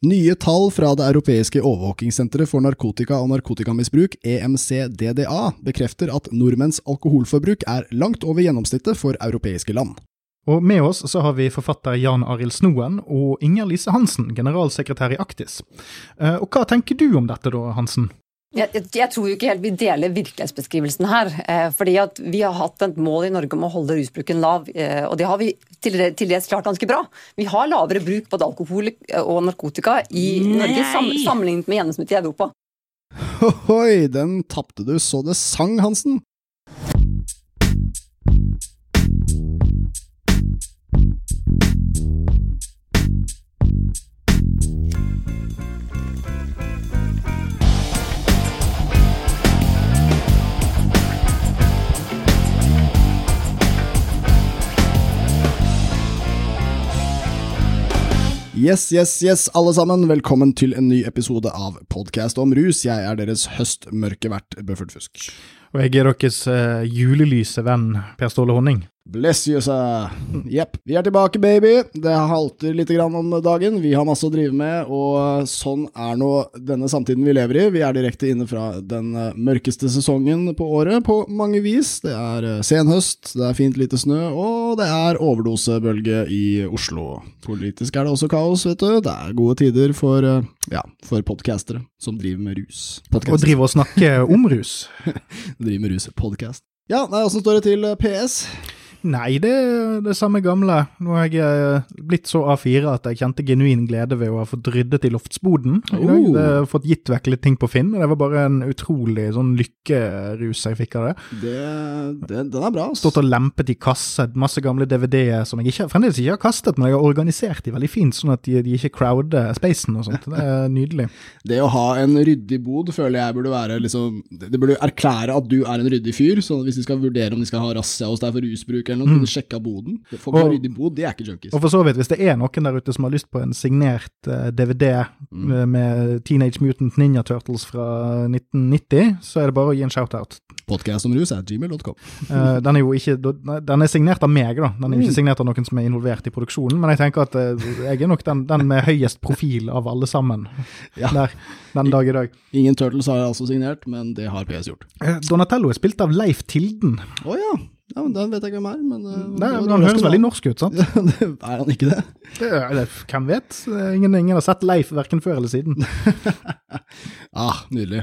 Nye tall fra det europeiske overvåkingssenteret for narkotika og narkotikamisbruk, EMCDDA, bekrefter at nordmenns alkoholforbruk er langt over gjennomsnittet for europeiske land. Og med oss så har vi forfatter Jan Arild Snoen og Inger Lise Hansen, generalsekretær i Aktis. Eh, Og hva tenker du om dette da, Hansen? Jeg, jeg, jeg tror jo ikke helt vi deler virkelighetsbeskrivelsen her. Eh, fordi at Vi har hatt et mål i Norge om å holde rusbruken lav, eh, og det har vi til, til dels klart ganske bra. Vi har lavere bruk både alkohol og narkotika i Norge sam, sammenlignet med gjennomsnittet i Europa. Ohoi, den tapte du så det sang, Hansen. Yes, yes, yes, alle sammen. Velkommen til en ny episode av Podcast om rus. Jeg er deres høstmørke vert, Bøffert. Og jeg er deres uh, julelyse venn Per Ståle Honning. Bless you, sir. Jepp, vi er tilbake, baby. Det halter litt grann om dagen. Vi har masse å drive med, og sånn er nå denne samtiden vi lever i. Vi er direkte inne fra den eh, mørkeste sesongen på året på mange vis. Det er eh, senhøst, det er fint lite snø, og det er overdosebølge i Oslo. Politisk er det også kaos, vet du. Det er gode tider for, eh, ja, for podcastere som driver med rus. Og driver og snakker om rus. driver med rus. Podcast. Ja, nei, åssen står det til, eh, PS? Nei, det er det samme gamle. Nå har jeg eh, blitt så A4 at jeg kjente genuin glede ved å ha fått ryddet i loftsboden. Jeg. Oh. Det har fått gitt vekk litt ting på Finn, og det var bare en utrolig sånn lykkerus jeg fikk av det. Det, det, den er bra. ass. Stått og lempet i kasser, masse gamle DVD-er som jeg ikke, fremdeles ikke har kastet, men jeg har organisert de veldig fint, sånn at de, de ikke crowder spacen og sånt. Det er nydelig. Det å ha en ryddig bod føler jeg burde være liksom Det burde erklære at du er en ryddig fyr. Så hvis de skal vurdere om de skal ha razzia hos deg for rusbruk eller noe, kunne du sjekke av boden. Folk har ryddig bod, de er ikke junkies. Og for så vidt, hvis det er noen der ute som har lyst på en signert uh, DVD mm. med Teenage Mutant Ninja Turtles fra 1990, så er det bare å gi en shout-out. Podcast om rus er gmail.com. uh, den er jo ikke Den er signert av meg, da. Den er jo ikke signert av noen som er involvert i produksjonen, men jeg tenker at uh, jeg er nok den, den med høyest profil av alle sammen Ja. der den dag i dag. Ingen Turtles har jeg altså signert, men det har PS gjort. Eh, Donatello er spilt av Leif Tilden. Å ja. Ja, men Den vet jeg ikke hvem er, men uh, Nei, men han høres veldig norsk ut, sant? Er han ikke det? Hvem vet? Ingen, ingen har sett Leif verken før eller siden. Ah, nydelig.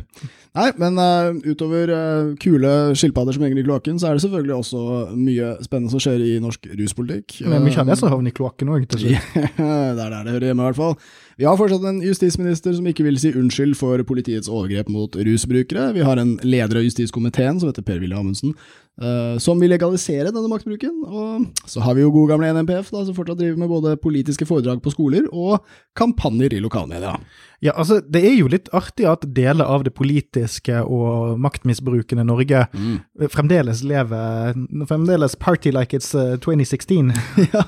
Nei, men uh, utover uh, kule skilpadder som henger i kloakken, så er det selvfølgelig også mye spennende som skjer i norsk ruspolitikk. Men mye av det som havner i kloakken òg, til slutt. det er der det hører hjemme, i hvert fall. Vi har fortsatt en justisminister som ikke vil si unnskyld for politiets overgrep mot rusbrukere. Vi har en leder av justiskomiteen som heter Per-Willy Amundsen, eh, som vil legalisere denne maktbruken. Og så har vi jo gode gamle NMPF, da, som fortsatt driver med både politiske foredrag på skoler og kampanjer i lokalmedia. Ja, altså, Det er jo litt artig at deler av det politiske og maktmisbrukende Norge fremdeles lever Fremdeles party like it's eh, 2016. ja.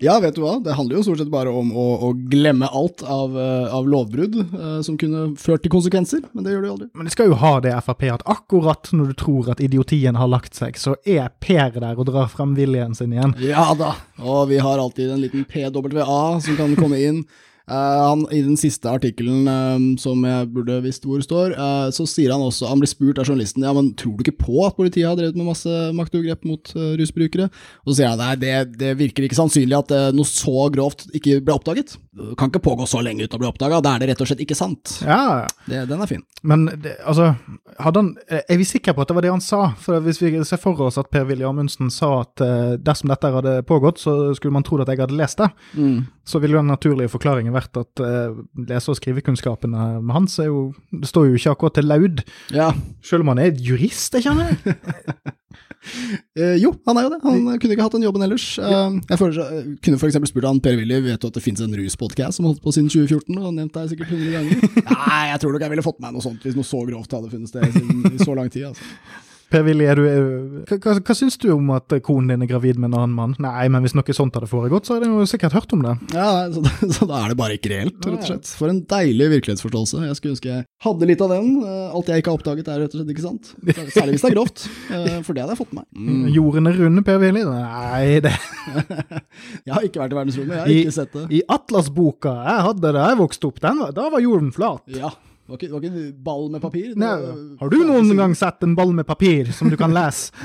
Ja, vet du hva, det handler jo stort sett bare om å, å glemme alt av, eh, av lovbrudd eh, som kunne ført til konsekvenser, men det gjør det jo aldri. Men de skal jo ha det Frp at akkurat når du tror at idiotien har lagt seg, så er Per der og drar frem viljen sin igjen. Ja da, og vi har alltid en liten PWA som kan komme inn. Eh, han, I den siste artikkelen eh, som jeg burde visst hvor står, eh, så sier han også, han blir spurt av journalisten, ja, men tror du ikke på at politiet har drevet med masse maktovergrep mot rusbrukere? Og så sier han, nei, det, det virker ikke sannsynlig at noe så grovt ikke ble oppdaget. Det kan ikke pågå så lenge uten å bli oppdaget, da er det rett og slett ikke sant. Ja, Det, den er fin. men det, altså han, Er vi sikre på at det var det han sa? For Hvis vi ser for oss at Per-Willy Amundsen sa at eh, dersom dette hadde pågått, så skulle man trodd at jeg hadde lest det, så ville den naturlige forklaringen vært at eh, lese- og skrivekunnskapene med hans er jo Det står jo ikke akkurat til laud, Ja, selv om han er jurist, jeg kjenner. Eh, jo, han er jo det. Han kunne ikke hatt den jobben ellers. Eh, jeg føler, eh, kunne eksempel spurt han Per-Willy, vet du at det finnes en ruspodcast som har holdt på siden 2014, og han nevnte deg sikkert 100 ganger? Nei, jeg tror nok jeg ville fått med meg noe sånt hvis noe så grovt hadde funnet sted i så lang tid. Altså. Per-Willy, er du, er- hva, hva, hva syns du om at konen din er gravid med en annen mann? Nei, men hvis noe sånt hadde foregått, så hadde jeg jo sikkert hørt om det. Ja, så, så da er det bare ikke reelt, rett og slett. For en deilig virkelighetsforståelse. Jeg skulle ønske jeg hadde litt av den. Eh, Alt jeg ikke har oppdaget, er rett og slett ikke sant. Særlig hvis det er grovt. Eh, For det hadde jeg fått med meg. Mm. Jorden er runde, Per-Willy? Nei, det Jeg har ikke vært i verdensrommet, jeg har I, ikke sett det. I Atlas-boka jeg hadde da jeg vokste opp, den, var- da var jorden flat. Ja, det var ikke, var ikke en ball med papir. Nei, har du noen gang sett en ball med papir som du kan lese?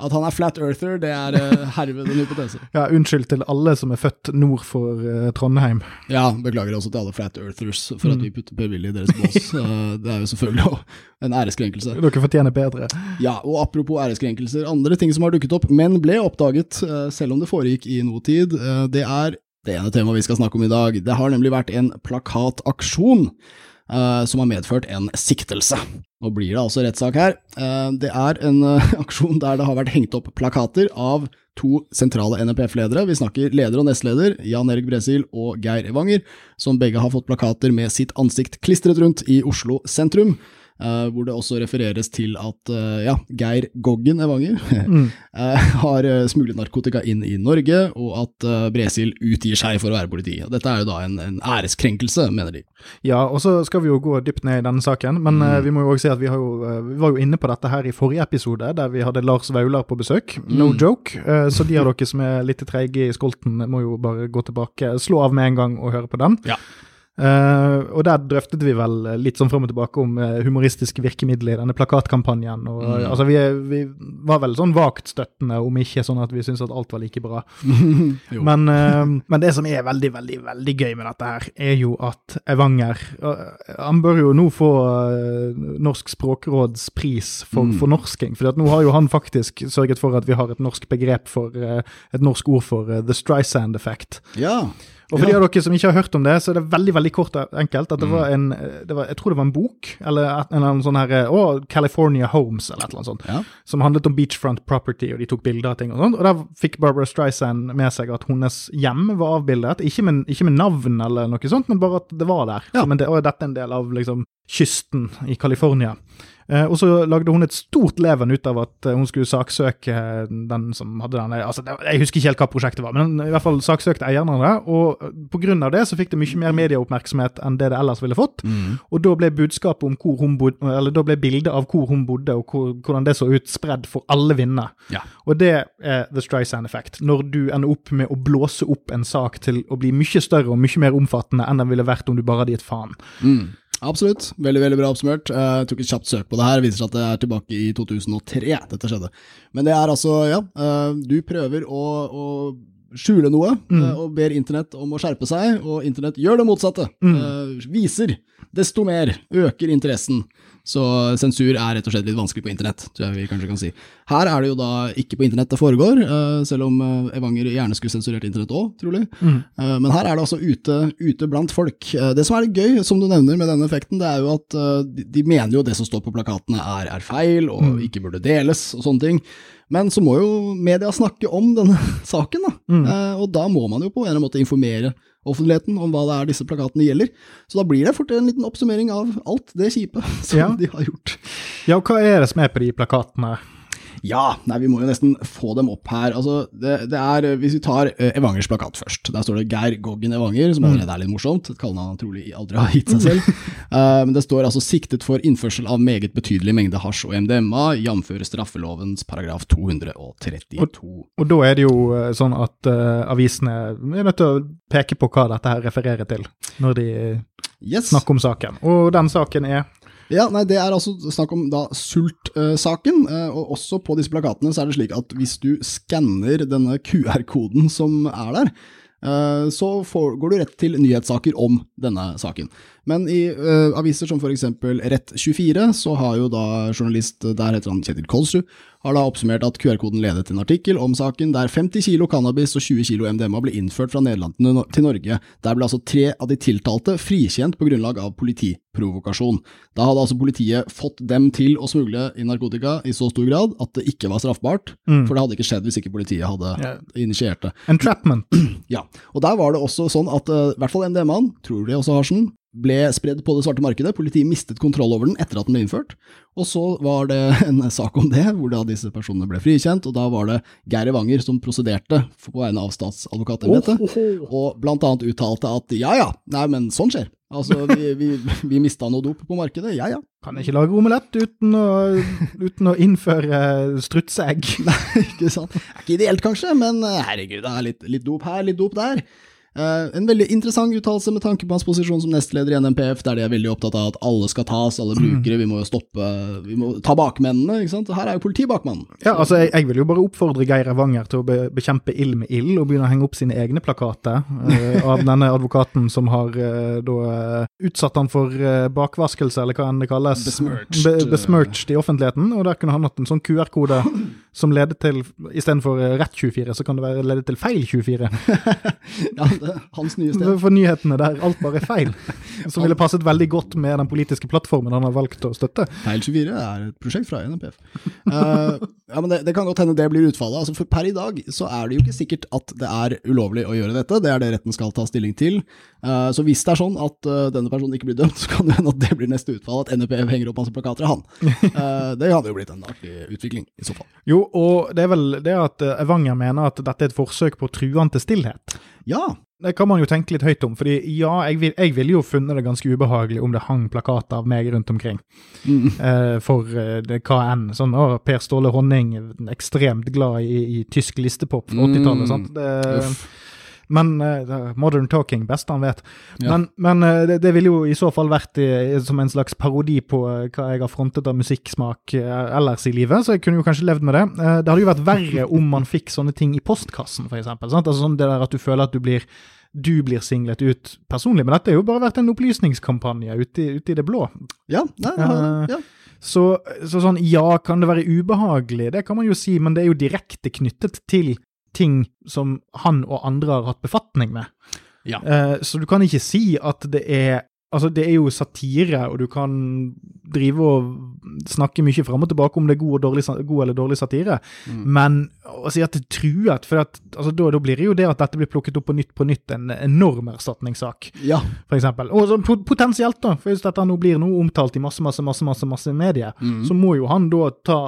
At han er flat earther, det er eh, herved en hypotese. Ja, Unnskyld til alle som er født nord for uh, Trondheim. Ja, beklager også til alle flat earthers for at vi putter Per-Willy i deres bås. Eh, Det er jo selvfølgelig også en æreskrenkelse. Dere fortjener bedre. Ja, og apropos æreskrenkelser, andre ting som har dukket opp, men ble oppdaget, selv om det foregikk i noe tid, det er det ene temaet vi skal snakke om i dag. Det har nemlig vært en plakataksjon eh, som har medført en siktelse. Nå blir det altså rettssak her. Eh, det er en eh, aksjon der det har vært hengt opp plakater av to sentrale NRPF-ledere. Vi snakker leder og nestleder, Jan Erik Bresil og Geir Evanger, som begge har fått plakater med sitt ansikt klistret rundt i Oslo sentrum. Eh, hvor det også refereres til at eh, ja, Geir Goggen Evanger eh, har smuglet narkotika inn i Norge, og at Bresil utgir seg for å være politi. Dette er jo da en, en æreskrenkelse, mener de. Ja, og så skal vi jo gå dypt ned i denne saken, men eh, vi må jo også si at vi, har jo, vi var jo inne på dette her i forrige episode, der vi hadde Lars Vaular på besøk. No joke. Eh, så de av dere som er litt treige i skolten, må jo bare gå tilbake, slå av med en gang og høre på den. Ja. Eh, og der drøftet vi vel litt sånn frem og tilbake om uh, humoristiske virkemidler i denne plakatkampanjen. Og, Mm. altså, vi, vi var vel sånn vagt støttende, om ikke sånn at vi syntes at alt var like bra. Men, uh, men det som er veldig, veldig veldig gøy med dette her, er jo at Evanger eh, Han bør jo nå få eh, Norsk språkråds pris for Mm. fornorsking. For nå har jo han faktisk sørget for at vi har et norsk begrep for eh, Et norsk ord for eh, the Streisand effect. Ja. Og for de av dere som ikke har hørt om det, så er det veldig veldig kort og enkelt at det Mm. var en det var, Jeg tror det var en bok, eller en eller annen sånn her Å, California Homes, eller et eller annet sånt Ja. som handlet om beachfront property, og de tok bilder av ting og sånt. Og da fikk Barbara Streisand med seg at hennes hjem var avbildet. Ikke med, ikke med navn eller noe sånt, men bare at det var der. Ja. Så, men det, og dette er en del av liksom kysten i California. Eh, og så lagde hun et stort leven ut av at eh, hun skulle saksøke den som hadde den. Altså, jeg husker ikke helt hva prosjektet var, men i hvert fall saksøkte eieren av det. Og pga. på grunn av det så fikk det mye mer medieoppmerksomhet enn det det ellers ville fått. Mm. Og da ble budskapet om hvor hun bodde, eller da ble bildet av hvor hun bodde, og hvor, hvordan det så ut, spredd for alle vinder. Ja. Og det er the Streisand effect. Når du ender opp med å blåse opp en sak til å bli mye større og mye mer omfattende enn den ville vært om du bare hadde gitt faen. Mm. Absolutt. Veldig veldig bra oppsummert. Eh, Jeg tok et kjapt søk på det her. Det viser seg at det er tilbake i 2003 dette skjedde. Men det er altså, ja, eh, du prøver å, å skjule noe, mm. og ber internett om å skjerpe seg, og internett gjør det motsatte. Mm. Viser desto mer, øker interessen. Så sensur er rett og slett litt vanskelig på internett, tror jeg vi kanskje kan si. Her er det jo da ikke på internett det foregår, eh, selv om eh, Evanger gjerne skulle sensurert internett òg, trolig. Mm. Men her er det altså ute, ute blant folk. Det som er gøy, som du nevner med denne effekten, det er jo at de, de mener jo det som står på plakatene er, er feil, og ikke burde deles, og sånne ting. Men så må jo media snakke om denne saken, da. Mm. Og da må man jo på en eller annen måte informere offentligheten om hva det er disse plakatene gjelder. Så da blir det fort en liten oppsummering av alt det kjipe som Ja. de har gjort. Ja, og hva er det som er på de plakatene? Ja, nei, vi må jo nesten få dem opp her. Altså, det, det er, eh, Hvis vi tar eh, Evangers plakat først. Der står det Geir Goggen Evanger, som allerede er litt morsomt. Et kallenavn han trolig aldri har gitt seg selv. Uh, det står altså 'siktet for innførsel av meget betydelig mengde hasj og MDMA', jf. straffelovens paragraf 232. Og da er det jo sånn at uh, avisene er nødt til å peke på hva dette her refererer til, når de Yes. snakker om saken. Og den saken er Ja, nei, Det er altså snakk om da sultsaken, eh, og også på disse plakatene så er det slik at hvis du skanner denne QR-koden som er der, eh, så går du rett til nyhetssaker om denne saken. Men i uh, aviser som f.eks. Rett24, så har jo da journalist, der heter han Kjetil Kolsrud, har da oppsummert at QR-koden ledet til en artikkel om saken der 50 kilo cannabis og 20 kilo MDMA ble innført fra Nederland til Norge. Der ble altså tre av de tiltalte frikjent på grunnlag av politiprovokasjon. Da hadde altså politiet fått dem til å smugle i narkotika i så stor grad at det ikke var straffbart, for det hadde ikke skjedd hvis ikke politiet hadde yeah. initiert det. entrapment. Ja, og der var det også sånn at eh, i hvert fall MDMA-en, tror de også hasjen, ble spredd på det svarte markedet. Politiet mistet kontroll over den etter at den ble innført. Og så var det en sak om det, hvor da disse personene ble frikjent. Og da var det Geir Evanger som prosederte på vegne av statsadvokatembetet, og blant annet uttalte at ja ja, nei men sånn skjer. Altså, vi, vi, vi mista noe dop på markedet, ja ja. Kan ikke lage omelett uten å, uten å innføre strutseegg. Nei, ikke sant. Er ikke ideelt kanskje, men eh, herregud, det er litt, litt dop her, litt dop der. Uh, en veldig interessant uttalelse med tanke på hans posisjon som nestleder i NMPF, der de er veldig opptatt av at alle skal tas, alle brukere, vi må jo stoppe Vi må ta bakmennene, ikke sant. Her er jo politiet bakmannen. Ja, altså, jeg, jeg, vil jo bare oppfordre Geir Evanger til å be, bekjempe ild med ild, og begynne å henge opp sine egne plakater uh, av denne advokaten som har uh, da utsatt han for bakvaskelse, eller hva enn det kalles. Besmirched. Be, besmirched i offentligheten, og der kunne han hatt en sånn QR-kode som leder til Istedenfor rett 24, så kan det være ledet til feil 24. ja, det, hans nye sted. For nyhetene der alt bare er feil. Som ville passet veldig godt med den politiske plattformen han har valgt å støtte. Feil 24 er et prosjekt fra NPF. Uh, eh, ja, men det, det, kan godt hende det blir utfallet. Altså, for per i dag så er det jo ikke sikkert at det er ulovlig å gjøre dette. Det er det retten skal ta stilling til. Uh, så hvis det er sånn at uh, denne personen ikke blir dømt, så kan det hende at det blir neste utfall. At NPF henger opp hans plakater av han. det hadde jo blitt en artig utvikling, i så fall. Jo, og det er vel det at Evanger mener at dette er et forsøk på å true han til stillhet. Ja, det kan man jo tenke litt høyt om. fordi ja, jeg, vil, jeg ville jo funnet det ganske ubehagelig om det hang plakater av meg rundt omkring. Mm. Eh, for eh, hva enn. Sånn, å, Per Ståle Honning, ekstremt glad i, i tysk listepop fra 80-tallet. Mm. sant? Men uh, Modern talking, best han vet. Ja. Men, men uh, det, det ville jo i så fall vært i, som en slags parodi på uh, hva jeg har frontet av musikksmak ellers i livet, så jeg kunne jo kanskje levd med det. det hadde jo vært verre om man fikk sånne ting i postkassen, f.eks. Altså sånn det der at du føler at du blir du blir singlet ut personlig, men dette har jo bare vært en opplysningskampanje ute ute i det blå. Ja, nei, ja. Så, så, sånn, ja, kan det være ubehagelig? Det kan man jo si, men det er jo direkte knyttet til ting som han og andre har hatt befatning med. Ja. Uh, så du kan ikke si at det er Altså, det er jo satire, og du kan drive og snakke mye fram og tilbake om det er god, dårlig, god eller dårlig satire, mm. men å si at det er truet for at, altså, da, da, blir det jo det at dette blir plukket opp på nytt på nytt, en enorm erstatningssak, ja. for eksempel. Og så, potensielt, da, for hvis dette nå blir noe omtalt i masse, masse, masse, masse, masse medier, mm. så må jo han da ta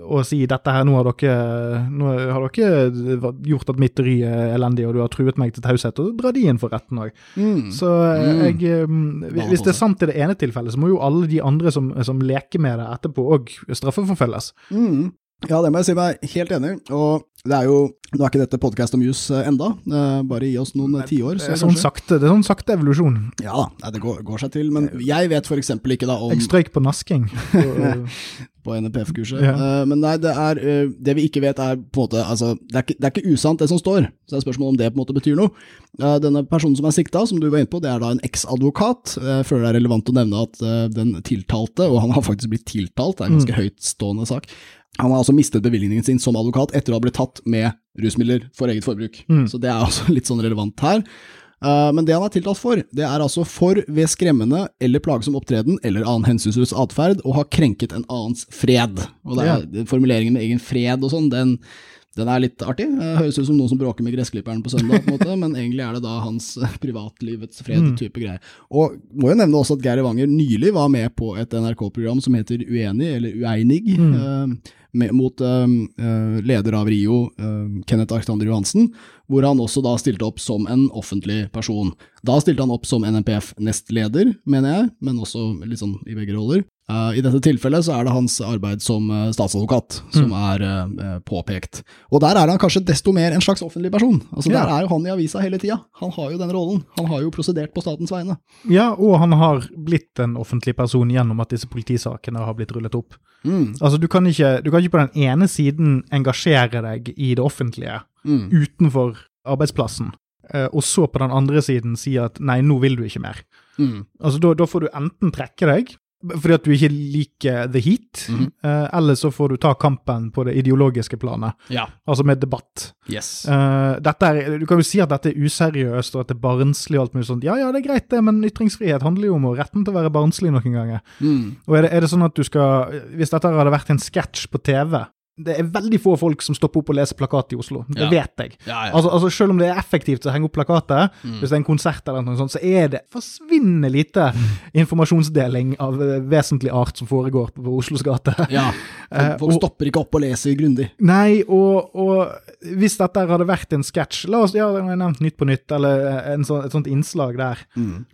og si dette her, nå har dere, nå har dere gjort at mitt ry er elendig, og du har truet meg til taushet, og dra de inn for retten òg. Mm. Så mm. jeg mm. Hvis det er sant i det ene tilfellet, så må jo alle de andre som, som leker med det etterpå, òg straffeforfølges. Mm. Ja, det må jeg si meg helt enig i. Og det er jo Nå er ikke dette podkast om jus eh, enda, bare gi oss noen tiår. Det, er sånn sakte, det er sånn sakte evolusjon. Ja da, det går, går, seg til. Men jeg vet f.eks. ikke da om Jeg strøyk på nasking. på NPF-kurset. Ja. Men nei, det er Det vi ikke vet, er på en måte altså, det, er ikke, det er ikke usant, det som står. Så det er spørsmålet om det på en måte betyr noe. Denne personen som er sikta, som du var inne på, det er da en eksadvokat. Jeg føler det er relevant å nevne at den tiltalte, og han har faktisk blitt tiltalt, det er en ganske mm. høytstående sak han har altså mistet bevilgningen sin som advokat etter å ha blitt tatt med rusmidler for eget forbruk. Mm. Så det er altså litt sånn relevant her. Uh, men det han er tiltalt for, det er altså for ved skremmende eller plagsom opptreden eller annen hensynsløs atferd å ha krenket en annens fred. Og det er, ja. Formuleringen med egen fred og sånn, den den er litt artig. Høres ut som noen som bråker med gressklipperen på søndag, på en måte, men egentlig er det da hans eh, privatlivets fred-type mm. greier. Og må jo nevne også at Geir Evanger nylig var med på et NRK-program som heter Uenig, eller Ueinig, mm. uh, med, mot uh, leder av Rio, uh, Kenneth Alexander Johansen, hvor han også da stilte opp som en offentlig person. Da stilte han opp som NMPF-nestleder, mener jeg, men også litt sånn i begge roller. Uh, I dette tilfellet så er det hans arbeid som uh, statsadvokat som mm. er uh, påpekt. Og der er han kanskje desto mer en slags offentlig person. Altså ja. Der er jo han i avisa hele tida. Han har jo den rollen. Han har jo prosedert på statens vegne. Ja, og han har blitt en offentlig person gjennom at disse politisakene har blitt rullet opp. Mm. Altså, du kan, ikke, du kan, ikke, på den ene siden engasjere deg i det offentlige mm. utenfor arbeidsplassen, og så på den andre siden si at nei, nå vil du ikke mer. Mm. Altså, da, da får du enten trekke deg, fordi at du ikke liker the heat, mm -hmm. uh, eller så får du ta kampen på det ideologiske planet. Ja. Altså med debatt. Yes. Dette er, du kan jo si at dette er useriøst og at det er barnslig og alt mulig sånt. Ja, ja, det er greit det, men ytringsfrihet handler jo om retten til å være barnslig noen ganger. Mm. Og er det, er det, sånn at du skal Hvis dette hadde vært en sketsj på TV, det er veldig få folk som stopper opp og leser plakat i Oslo. Det Ja. vet jeg. Ja, ja. Altså, altså Selv om det er effektivt å henge opp plakater, hvis det er en konsert eller noe sånt, så er det forsvinnende lite informasjonsdeling av eh, vesentlig art som foregår på, på Oslos gate. ja. Folk, Folk og- stopper ikke opp og leser grundig. Nei, og, og hvis dette hadde vært en sketsj La oss ja, jeg har nevnt Nytt på nytt, eller en sånn, et sånt innslag der.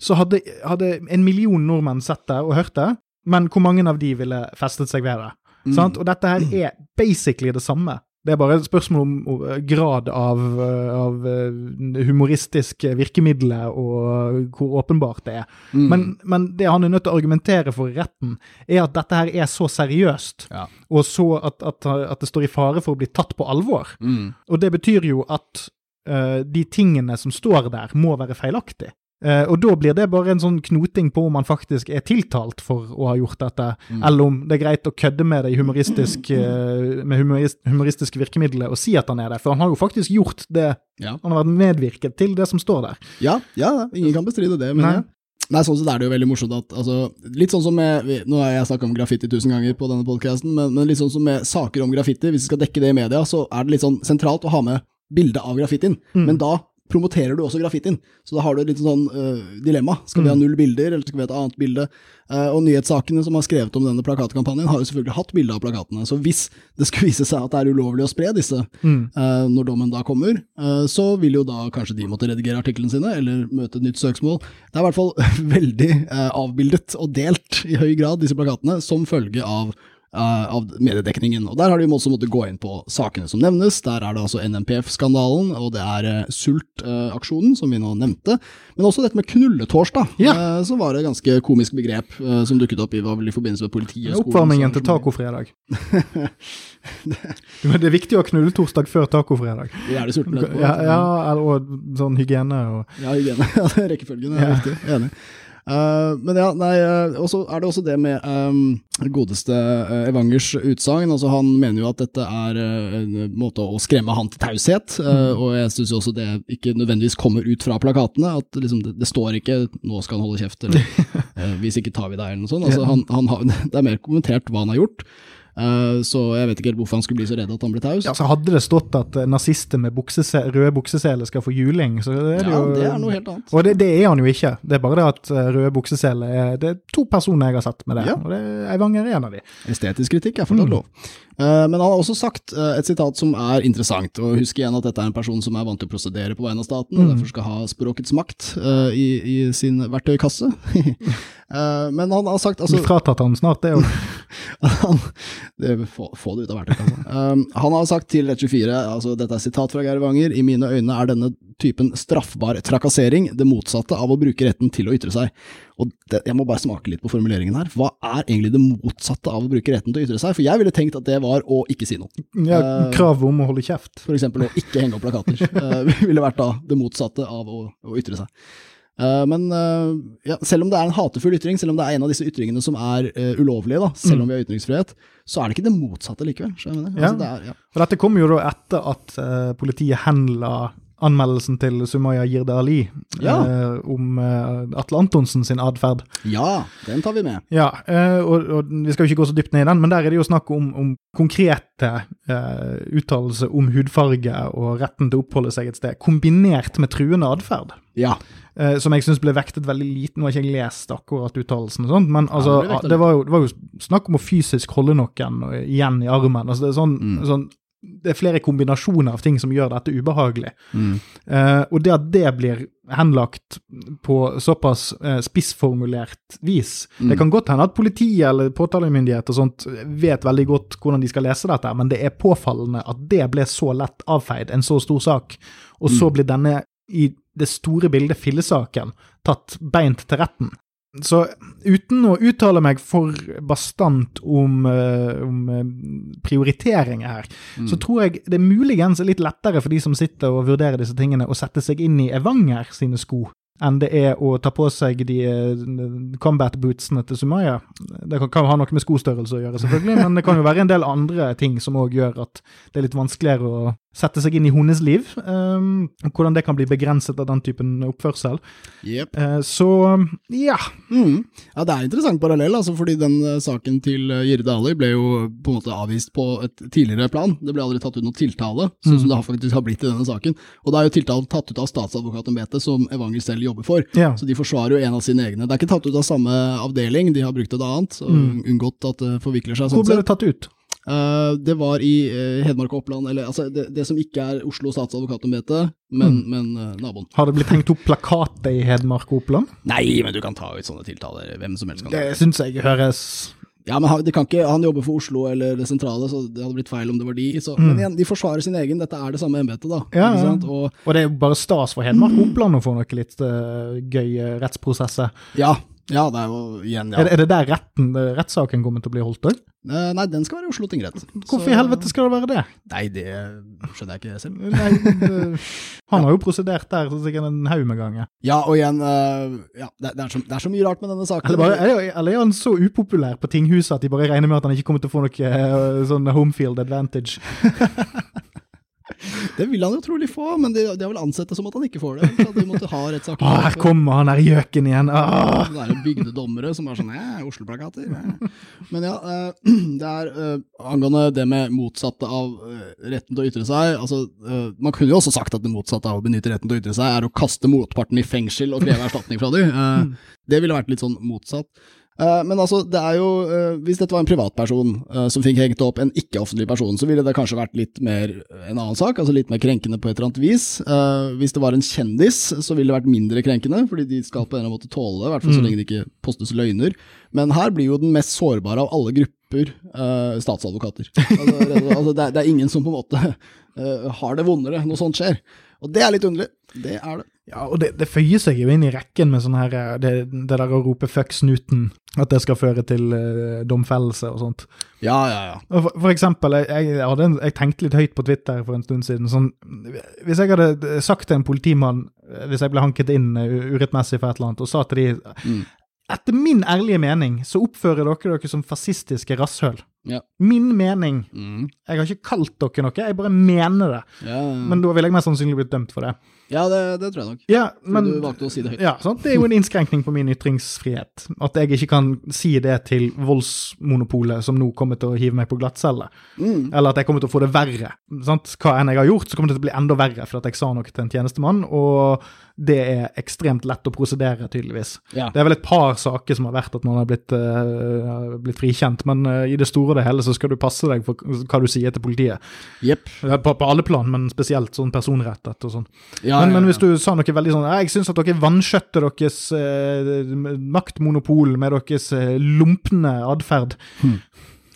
Så hadde, hadde en million nordmenn sett det og hørt det, men hvor mange av de ville festet seg ved det? Sant? Og dette her er basically det samme. Det er bare et spørsmål om eh, grad av, eh, av eh, humoristisk virkemiddel og hvor åpenbart det er. Men, men det han er nødt til å argumentere for i retten, er at dette her er så seriøst, Ja. og så at, at, at det står i fare for å bli tatt på alvor. Og det betyr jo at uh, de tingene som står der, må være feilaktige. Eh, og da blir det bare en sånn knoting på om han faktisk er tiltalt for å ha gjort dette, eller om det er greit å kødde med det humoristisk, uh, med humorist, humoristiske virkemidler og si at han er det. For han har jo faktisk gjort det. Ja. Han har vært medvirket til det som står der. Ja, ja, ingen kan bestride det, men Nei. jeg. Nei, sånn sett er det jo veldig morsomt at altså, Litt sånn som med Nå har jeg snakka om graffiti tusen ganger på denne podkasten, men, men litt sånn som med saker om graffiti, hvis vi skal dekke det i media, så er det litt sånn sentralt å ha med bildet av graffitien. Men da promoterer du også graffitien, så da har du et litt sånn uh, dilemma. Skal vi ha null bilder, eller skal vi ha et annet bilde? Uh, og nyhetssakene som har skrevet om denne plakatkampanjen, har jo selvfølgelig hatt bilde av plakatene. Så hvis det skulle vise seg at det er ulovlig å spre disse uh, når dommen da kommer, så vil jo da kanskje de måtte redigere artiklene sine, eller møte et nytt søksmål. Det er i hvert fall veldig avbildet og delt i høy grad, disse plakatene, som følge av av mediedekningen. Og Der har de også måttet gå inn på sakene som nevnes. Der er det altså NMPF-skandalen, og det er eh, Sult-aksjonen, som vi nå nevnte. Men også dette med knulletorsdag, Ja. eh, som var et ganske komisk begrep eh, som dukket opp i, i forbindelse med politiet. skolen, Oppvarmingen til tacofredag. Men det er viktig å ha knulletorsdag før tacofredag. Vi er det sultne etterpå. Ja, ja, og sånn hygiene og Ja, hygiene. Ja, det rekkefølgen er Ja. viktig. Enig. Eh, men ja, nei, uh, og så er det også det med um, godeste uh, Evangers utsagn. Altså, han mener jo at dette er en måte å skremme han til taushet, eh, og jeg syns også det ikke nødvendigvis kommer ut fra plakatene. At liksom, det, det står ikke 'nå skal han holde kjeft', eller 'hvis ikke tar vi deg', eller noe sånt. Altså, han, han har, det er mer kommentert hva han har gjort. Eh, så jeg vet ikke helt hvorfor han skulle bli så redd at han ble taus. ja, så Hadde det stått at eh, nazister med buksese, røde bukseseler skal få juling, så er det Ja, jo det er noe helt annet. Og det, det er han jo ikke. Det er bare det at eh, røde bukseseler er Det er to personer jeg har sett med det, Ja. og det er Eivanger er en av de. Estetisk kritikk er fortsatt lov. Eh, men han har også sagt eh, et sitat som er interessant, og husk igjen at dette er en person som er vant til å prosedere på vegne av staten, og derfor skal ha språkets makt eh, i, i sin verktøykasse. Men han har sagt altså, Vi fratatt han snart det òg. få, få det ut av verktøykassa. Han har sagt til Rett24, altså dette er sitat fra Geir Wanger, i mine øyne er denne typen straffbar trakassering det motsatte av å bruke retten til å ytre seg. Og det, jeg må bare smake litt på formuleringen her. Hva er egentlig det motsatte av å bruke retten til å ytre seg? For jeg ville tenkt at det var å ikke si noe. Ja, Kravet krav om å holde kjeft. For eksempel å ikke henge opp plakater. uh, ville vært da det motsatte av å, å ytre seg. Eh, men eh, ja, selv om det er en hatefull ytring, selv om det er en av disse ytringene som er eh, ulovlige, da, selv om vi har ytringsfrihet, så er det ikke det motsatte likevel. Ja. Altså, det er, ja. Dette kom jo da etter at eh, politiet henla anmeldelsen til Sumaya Jirde Ali Ja. eh, om eh, Atle Antonsen sin atferd. ja, den tar vi med. Ja, eh, og, og vi skal jo ikke gå så dypt ned i den, men der er det jo snakk om, om konkrete eh, uttalelser om hudfarge og retten til å oppholde seg et sted, kombinert med truende atferd. Ja. Eh, som jeg syns ble vektet veldig lite. Nå har ikke jeg lest akkurat uttalelsen, men altså, det det, var jo, det var jo snakk om å fysisk holde noen igjen i armen. Altså, det, er sånn, Mm. sånn, det er flere kombinasjoner av ting som gjør dette ubehagelig. Mm. Eh, og det at det blir henlagt på såpass eh, spissformulert vis Mm. Det kan godt hende at politiet eller påtalemyndighet og sånt vet veldig godt hvordan de skal lese dette, men det er påfallende at det ble så lett avfeid, en så stor sak, og Mm. så blir denne i det store bildet fillesaken tatt beint til retten. Så uten å uttale meg for bastant om, eh, om eh, prioriteringer her, Mm. så tror jeg det muligens er litt lettere for de som sitter og vurderer disse tingene, å sette seg inn i Evanger sine sko enn det er å ta på seg de eh, combat bootsene til Sumaya. Det kan, kan ha noe med skostørrelse å gjøre, selvfølgelig, men det kan jo være en del andre ting som òg gjør at det er litt vanskeligere å sette seg inn i hennes liv. Um, hvordan det kan bli begrenset av den typen oppførsel. Yep. Uh, så ja. Mm. Ja, det er en interessant parallell, altså, fordi den uh, saken til Jirde Ali ble jo på en måte avvist på et tidligere plan. Det ble aldri tatt ut noe tiltale, sånn som det faktisk har blitt i denne saken. Og da er jo tiltalen tatt ut av statsadvokatembetet, som Evanger selv jobber for. Ja. Så de forsvarer jo en av sine egne. Det er ikke tatt ut av samme avdeling, de har brukt et annet, og Mm. unngått at det forvikler seg. Hvor sånn ble det tatt ut? Eh, det var i eh, Hedmark og Oppland, eller altså det, det som ikke er Oslo statsadvokatembete, men, Mm. men eh, naboen. Har det blitt hengt opp plakater i Hedmark og Oppland? Nei, men du kan ta ut sånne tiltaler, hvem som helst kan Det syns jeg høres Ja, men han, det kan ikke, han jobber for Oslo eller det sentrale, så det hadde blitt feil om det var de. Så, Men igjen, de forsvarer sin egen, dette er det samme embetet, da. Mm. Ja, ja. sant? Og, Og det er jo bare stas for Hedmark og Oppland å få noe litt uh, gøy uh, rettsprosesser. ja, ja, det er jo igjen, ja. Er, det- er det der retten, eh, rettssaken kommer til å bli holdt òg? Eh, nei, den skal være i Oslo tingrett. Hvorfor Så- i helvete skal det være det? Nei, det skjønner jeg ikke selv. Nei, det- han har jo prosedert der sikkert en haug med ganger. Ja, og igjen, eh, ja, det, er så, det er så mye rart med denne saken. Eller, bare, er, eller er han så upopulær på tinghuset at de bare regner med at han ikke kommer til å få noe eh, sånn homefield advantage? Det vil han jo trolig få, men de, de har vel ansett det som at han ikke får det. Så de måtte ha rettssaken. Å, her kommer han der gjøken igjen! Åh. Det er bygdedommere som er sånn ja, Oslo-plakater. Men ja, eh, det er eh, angående det med motsatte av eh, retten til å ytre seg. Altså, eh, man kunne jo også sagt at det motsatte av å benytte retten til å ytre seg, er å kaste motparten i fengsel og kreve erstatning fra dem. Eh, det ville vært litt sånn motsatt. Eh, men altså, det er jo eh, Hvis dette var en privatperson uh, som fikk hengt opp en ikke-offentlig person, så ville det kanskje vært litt mer en annen sak, altså litt mer krenkende på et eller annet vis. Eh, hvis det var en kjendis, så ville det vært mindre krenkende, fordi de skal på en eller annen måte tåle det, i hvert fall så lenge det ikke postes løgner. Men her blir jo den mest sårbare av alle grupper eh, statsadvokater. Altså, altså, det, er, ingen som på en måte eh, har det vondere når sånt skjer. Og det er litt underlig. Det er det. Ja, og det, det føyer seg jo inn i rekken med sånn her eh, det, det der å rope 'fuck snuten', at det skal føre til uh, domfellelse og sånt. Ja, ja, ja. For, for eksempel, jeg, jeg, en, jeg tenkte litt høyt på Twitter for en stund siden. Sånn, hvis jeg hadde sagt til en politimann, eh, hvis jeg ble hanket inn eh, urettmessig for et eller annet, og sa til de Mm. Etter min ærlige mening så oppfører dere dere som fascistiske rasshøl. Ja. Min mening. Mm. Jeg har ikke kalt dere noe, jeg bare mener det. Ja, ja. Men da ville jeg mest sannsynlig blitt dømt for det. Ja det, det tror jeg nok. Ja, men du valgte å si det høyt. ja, sant? Det er jo en innskrenkning på min ytringsfrihet. At jeg ikke kan si det til voldsmonopolet som nå kommer til å hive meg på glattcelle. Mm. Eller at jeg kommer til å få det verre. Sant? Hva enn jeg har gjort, så kommer det til å bli enda verre for at jeg sa noe til en tjenestemann, og det er ekstremt lett å prosedere, tydeligvis. Ja. Det er vel et par saker som har vært at man har blitt, uh, blitt frikjent, men uh, i det store og det hele så skal du passe deg for hva du sier til politiet. Yep. På, på alle plan, men spesielt sånn personrettet og sånn. Ja, men, ja, men hvis du sa noe veldig sånn Jeg syns at dere vanskjøtter deres uh, maktmonopol med deres eh, lumpne atferd.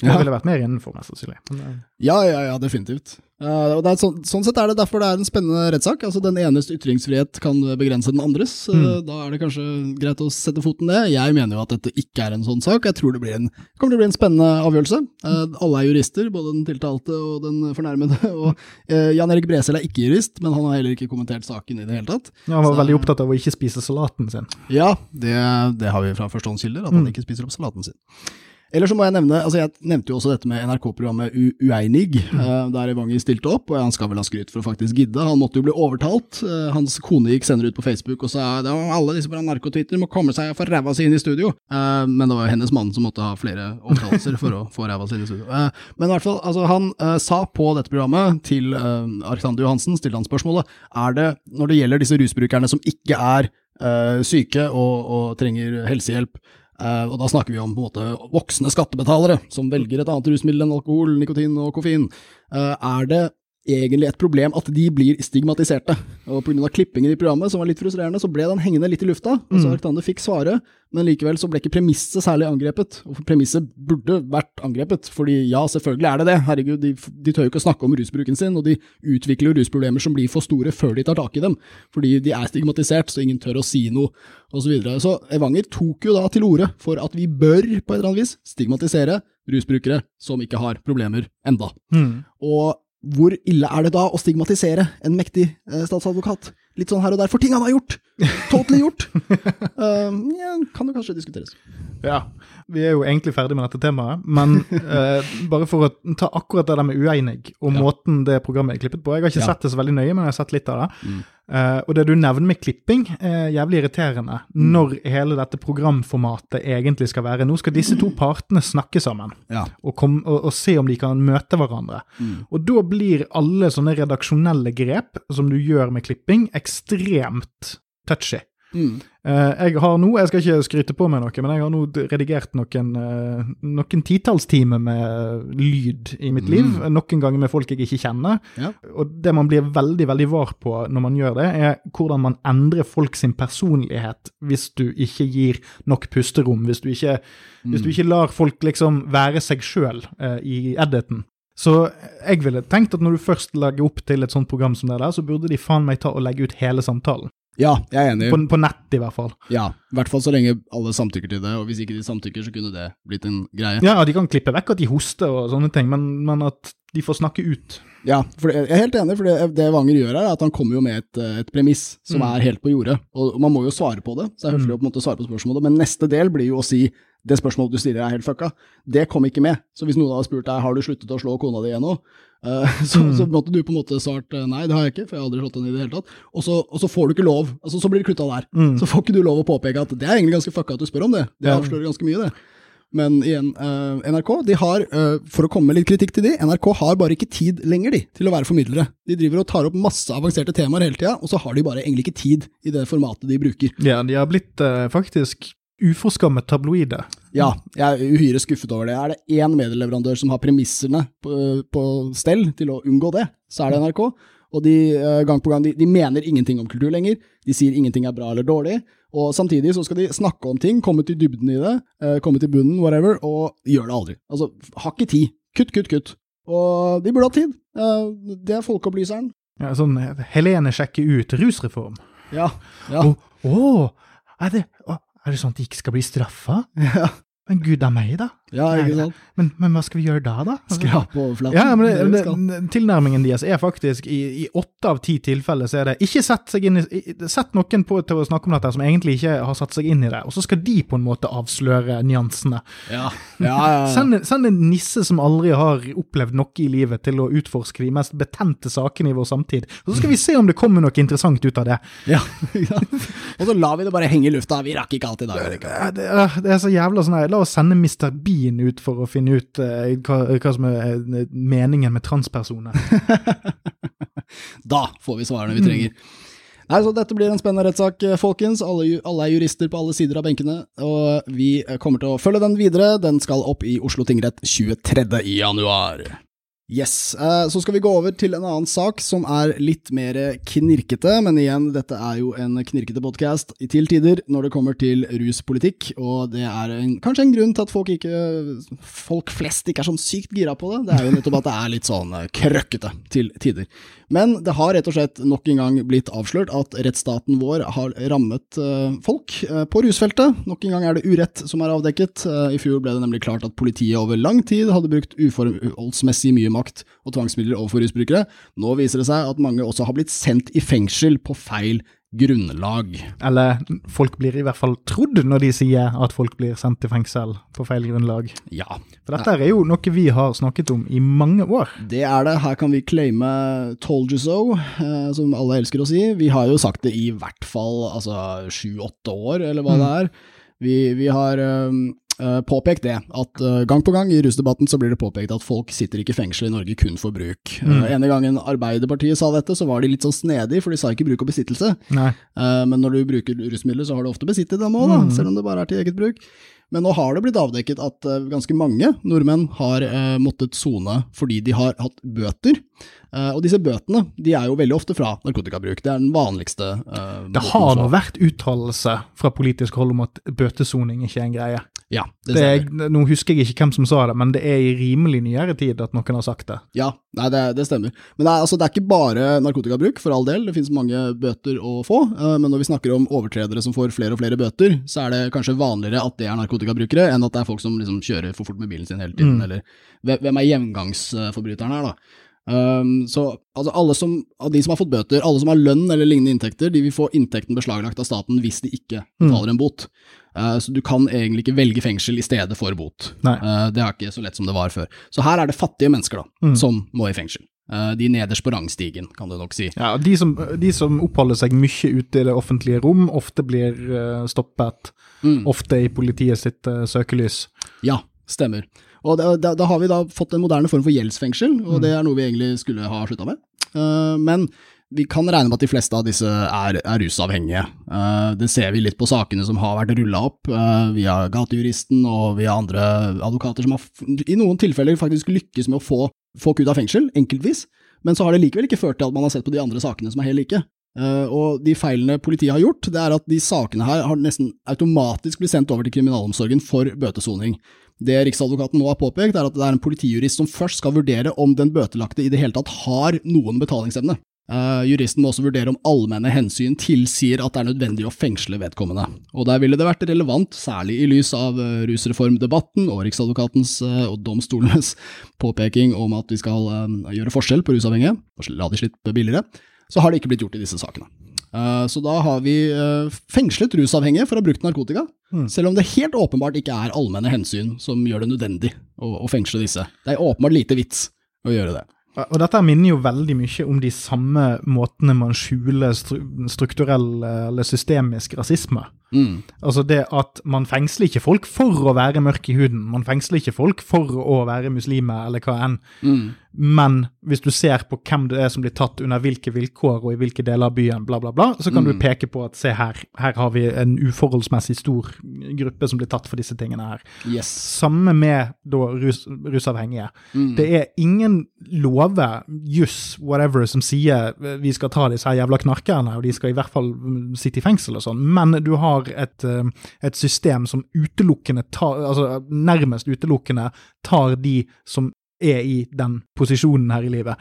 Det Ja. ville vært mer innenfor, mest sannsynlig. Eh, Ja, ja, ja, definitivt. Uh, og det er sånn, sånn sett er det derfor det er en spennende rettssak. Altså, den enes ytringsfrihet kan begrense den andres. Mm. Uh, Da er det kanskje greit å sette foten ned. Jeg mener jo at dette ikke er en sånn sak. Jeg tror det blir en, kommer til å bli en spennende avgjørelse. Uh, alle er jurister, både den tiltalte og den fornærmede. Og eh, Jan Erik Bresel er ikke jurist, men han har heller ikke kommentert saken i det hele tatt. Han var Så- veldig opptatt av å ikke spise salaten sin. Ja, det, det har vi fra førstehåndskilder, at han Mm. ikke spiser opp salaten sin. Eller så må jeg nevne, altså jeg nevnte jo også dette med NRK-programmet Ueinig, eh, der Evanger stilte opp, og han skal vel ha skryt for å faktisk gidde. Han måtte jo bli overtalt. Eh, hans kone gikk senere ut på Facebook og sa at alle disse på NRK-Twitter må komme seg og få ræva si inn i studio. Eh, men det var jo hennes mann som måtte ha flere overtalelser for å få ræva si inn i studio. Men i hvert fall, altså han sa på dette programmet til Alexander Johansen, stilte han spørsmålet, er det, når det gjelder disse rusbrukerne som ikke er syke og, og trenger helsehjelp, Eh, og da snakker vi om på en måte voksne skattebetalere som velger et annet rusmiddel enn alkohol, nikotin og koffein. Eh, er det egentlig et problem at de blir stigmatiserte? Og pga. klippingen i programmet, som var litt frustrerende, så ble den hengende litt i lufta. Altså Alexander fikk svare, men likevel så ble ikke premisset særlig angrepet. Og premisset burde vært angrepet, fordi ja, selvfølgelig er det det. Herregud, de, de tør jo ikke å snakke om rusbruken sin, og de utvikler jo rusproblemer som blir for store før de tar tak i dem. Fordi de er stigmatisert, så ingen tør å si noe, osv. Så, videre. så Evanger tok jo da til orde for at vi bør, på et eller annet vis, stigmatisere rusbrukere som ikke har problemer enda. Mm. Og hvor ille er det da å stigmatisere en mektig eh, statsadvokat? Litt sånn her og der, for ting han har gjort! Totally gjort! Uh, ja, kan jo kanskje diskuteres. Ja, vi er jo egentlig ferdig med dette temaet, men eh, bare for å ta akkurat det der med uenig og Ja. måten det programmet er klippet på. Jeg har ikke Ja. sett det så veldig nøye, men jeg har sett litt av det. Mm. Eh, og det du nevner med klipping, er jævlig irriterende Mm. når hele dette programformatet egentlig skal være. Nå skal disse to partene snakke sammen Ja. og, kom, og, og se om de kan møte hverandre. Mm. Og da blir alle sånne redaksjonelle grep som du gjør med klipping, ekstremt touchy. Mm. Eh, jeg har nå, jeg skal ikke skryte på meg noe, men jeg har nå redigert noen, uh, noen titalls timer med lyd i mitt liv. Noen ganger med folk jeg ikke kjenner. Ja. Og det man blir veldig veldig var på når man gjør det, er hvordan man endrer folk sin personlighet hvis du ikke gir nok pusterom, hvis du ikke, hvis du ikke lar folk liksom være seg sjøl i editen. Så jeg ville tenkt at når du først legger opp til et sånt program som det der, så burde de faen meg ta og legge ut hele samtalen. Ja, jeg er enig. På, på nett, i hvert fall. Ja, i hvert fall så lenge alle samtykker til det, og hvis ikke de samtykker, så kunne det blitt en greie. Ja, de kan klippe vekk at de hoster og sånne ting, men, men at de får snakke ut. Ja, for jeg er helt enig, for det, det Wanger gjør her, er at han kommer jo med et, eh, et premiss som Mm. er helt på jordet, og man må jo svare på det, så det er høflig å på en måte svare på spørsmålet, men neste del blir jo å si det spørsmålet du stiller er helt fucka. Det kom ikke med. Så hvis noen hadde spurt deg har du sluttet å slå kona di ennå, Eh, så, Mm. så måtte du på en måte svart eh, nei, det har jeg ikke, for jeg har aldri slått henne i det hele tatt. Og så, og så får du ikke lov. altså Så blir det kutta der. Mm. Så får ikke du lov å påpeke at det er egentlig ganske fucka at du spør om det. Det avslører ganske mye, det. Men igjen, uh, NRK de har, uh, for å komme med litt kritikk til de, NRK har bare ikke tid lenger de, til å være formidlere. De driver og tar opp masse avanserte temaer hele tida, og så har de bare egentlig ikke tid i det formatet de bruker. Ja, de har blitt uh, faktisk uforskammet tabloide. Ja, jeg er uhyre skuffet over det. Er det én medieleverandør som har premissene på, på stell til å unngå det, så er det NRK. Og de, eh, gang på gang, de, de mener ingenting om kultur lenger. De sier ingenting er bra eller dårlig. Og samtidig så skal de snakke om ting, komme til dybden i det, eh, komme til bunnen, whatever, og gjør det aldri. Altså, har ikke tid. Kutt, kutt, kutt. Og de burde ha tid. Eh, Det er folkeopplyseren. Ja, sånn Helene sjekker ut rusreform. Ja. ja. Å, å, er, det, å, er det sånn at de ikke skal bli straffa? ja. Men gud a meg, da. Ja, ikke sant? Men, men hva skal vi gjøre da, da? Skrape overflaten. Ja, men Det det tilnærmingen deres er faktisk i, i åtte av ti tilfeller så er det ikke sett i, Sett noen på til å snakke om dette som egentlig ikke har satt seg inn i det, og så skal de på en måte avsløre nyansene. Ja, ja, ja. Send, en- send en nisse som aldri har opplevd noe i livet, til å utforske de mest betente sakene i vår samtid. Og så skal vi se om det kommer noe interessant ut av det. Ja? Og så lar vi det bare henge i lufta. Vi rakk ikke alt i dag. Det det er så jævla sånn her, La oss sende Mr. Bean ut for å finne ut eh, hva, hva som er eh, meningen med transpersoner. Da får vi svarene vi trenger. Nei, så Dette blir en spennende rettssak, eh, folkens. Alle, alle er jurister på alle sider av benkene, og vi eh, kommer til å følge den videre. Den skal opp i Oslo tingrett 23. januar. Yes, eh, Så skal vi gå over til en annen sak som er litt mer knirkete, men igjen, dette er jo en knirkete podkast til tider når det kommer til ruspolitikk, og det er en, kanskje en grunn til at folk, ikke, folk flest ikke er sånn sykt gira på det. Det er jo nettopp at det er litt sånn eh, krøkkete til tider. Men det har rett og slett nok en gang blitt avslørt at rettsstaten vår har rammet eh, folk på rusfeltet. Nok en gang er det urett som er avdekket. I fjor ble det nemlig klart at politiet over lang tid hadde brukt uforholdsmessig mye makt og tvangsmidler overfor rusbrukere. Nå viser det seg at mange også har blitt sendt i fengsel på feil grunnlag. Eller folk blir i hvert fall trodd når de sier at folk blir sendt i fengsel på feil grunnlag. Ja, For dette er jo noe vi har snakket om i mange år. det er det. Her kan vi claime 'told you so', eh, som alle elsker å si. Vi har jo sagt det i hvert fall altså sju-åtte år, eller hva det er. Vi, vi har um, påpekt det, at eh, gang på gang i rusdebatten så blir det påpekt at folk sitter ikke i fengsel i Norge kun for bruk. Mm. Eh, ene gangen Arbeiderpartiet sa dette, så var de litt sånn snedig, for de sa ikke bruk og besittelse. Nei. Eh, Men når du bruker rusmidler, så har du ofte besittet dem òg, Mm. selv om det bare er til eget bruk. Men nå har det blitt avdekket at eh, ganske mange nordmenn har eh, måttet sone fordi de har hatt bøter. Eh, og disse bøtene de er jo veldig ofte fra narkotikabruk. Det er den vanligste. eh, Det har nå vært uttalelse fra politisk hold om at bøtesoning ikke er en greie. Ja, det Det er, nå husker jeg ikke hvem som sa det, men det er i rimelig nyere tid at noen har sagt det. Ja, nei, det, det stemmer. Men det er, altså, det er ikke bare narkotikabruk, for all del. Det finnes mange bøter å få. eh, men når vi snakker om overtredere som får flere og flere bøter, så er det kanskje vanligere at det er narkotikabrukere, enn at det er folk som liksom kjører for fort med bilen sin hele tiden. Mm. Eller hvem hvem er gjengangsforbryteren her, da? Um, så altså alle som, av de som har fått bøter, alle som har lønn eller lignende inntekter, de vil få inntekten beslaglagt av staten hvis de ikke betaler en bot. Uh, så du kan egentlig ikke velge fengsel i stedet for bot. Nei. Uh, det er ikke så lett som det var før. Så her er det fattige mennesker da, som må i fengsel. Uh, de nederst på rangstigen, kan du nok si. Ja, de som, de som oppholder seg mye ute i det offentlige rom, ofte blir stoppet. stoppet. Ofte i politiet sitt eh, søkelys. Ja, stemmer. Og da, da, da har vi da fått en moderne form for gjeldsfengsel, og det er noe vi egentlig skulle ha slutta med. Eh, men vi kan regne med at de fleste av disse er, er rusavhengige. Eh, det ser vi litt på sakene som har vært rulla opp eh, via Gatejuristen og via andre advokater som har i noen tilfeller faktisk lykkes med å få folk ut av fengsel, enkeltvis, men så har det likevel ikke ført til at man har sett på de andre sakene som er helt like. Eh, og de feilene politiet har gjort, det er at de sakene her har nesten automatisk blitt sendt over til kriminalomsorgen for bøtesoning. Det Riksadvokaten nå har påpekt, er at det er en politijurist som først skal vurdere om den bøtelagte i det hele tatt har noen betalingsevne. Eh, juristen må også vurdere om allmenne hensyn tilsier at det er nødvendig å fengsle vedkommende. Og der ville det vært relevant, særlig i lys av uh, rusreformdebatten og Riksadvokatens uh, og domstolenes påpeking om at vi skal gjøre forskjell på rusavhengige, og la de slippe billigere, så har det ikke blitt gjort i disse sakene. Så da har vi fengslet rusavhengige for å ha brukt narkotika, selv om det helt åpenbart ikke er allmenne hensyn som gjør det nødvendig å, å fengsle disse. Det er åpenbart lite vits å gjøre det. Og dette minner jo veldig mye om de samme måtene man skjuler stru strukturell eller systemisk rasisme. Mm. Altså det at man fengsler ikke folk for å være mørk i huden, man fengsler ikke folk for å være muslimer eller hva enn. Mm. Men hvis du ser på hvem det er som blir tatt under hvilke vilkår og i hvilke deler av byen, bla, bla, bla, så kan du peke på at se her, her har vi en uforholdsmessig stor gruppe som blir tatt for disse tingene her. Yes. Samme med da rus, rusavhengige. Det er ingen lover, juss, whatever, som sier eh, vi skal ta disse her jævla knarkerne, og de skal i hvert fall mm, sitte i fengsel og sånn, men du har et, eh, et system som utelukkende tar, altså nærmest utelukkende tar de som er i den posisjonen her i livet.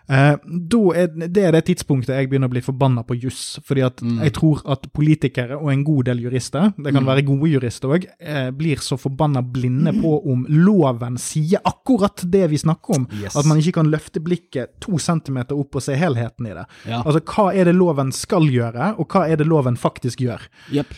Da er, det er det tidspunktet jeg begynner å bli forbanna på juss. fordi at jeg tror at politikere og en god del jurister, det kan være gode jurister òg, eh, blir så forbanna blinde på om loven sier akkurat det vi snakker om. Yes. At man ikke kan løfte blikket to centimeter opp og se helheten i det. Ja. Altså, Hva er det loven skal gjøre, og hva er det loven faktisk gjør?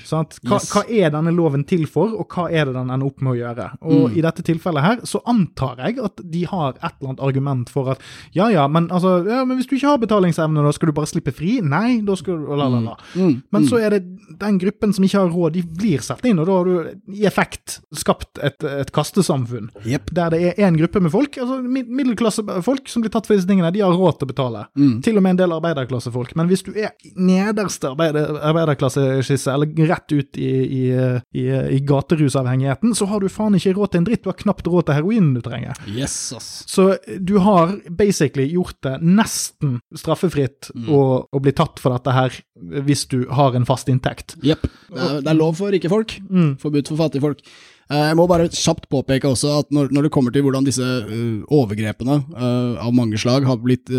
Sant? Hva, Yes. hva er denne loven til for, og hva er det den ender opp med å gjøre? Og Mm. i dette tilfellet her, så antar jeg at de har et eller annet argument for at ja ja, men altså, ja, men hvis du ikke har betalingsevne, da skal du bare slippe fri? Nei, da skal du la, la, la. Mm. Men så er det den gruppen som ikke har råd, de blir satt inn, og da har du i effekt skapt et, et kastesamfunn. Yep. Der det er én gruppe med folk, altså mid- middelklassefolk som blir tatt for disse tingene, de har råd til å betale. Mm. Til og med en del arbeiderklassefolk. Men hvis du er nederste arbeider, arbeiderklasseskisse, eller rett ut i, i, i, i gaterusavhengigheten, så har du faen ikke råd til en dritt. Du har knapt råd til heroinen du trenger. Yes, ass. Så du har basically gjort det nesten straffefritt Mm. å, å bli tatt for dette her, hvis du har en fast inntekt. Jepp. Det, er- det er lov for rike folk, Mm. forbudt for fattige folk. Eh, Jeg må bare kjapt påpeke også at når, når det kommer til hvordan disse eh, overgrepene eh, av mange slag har blitt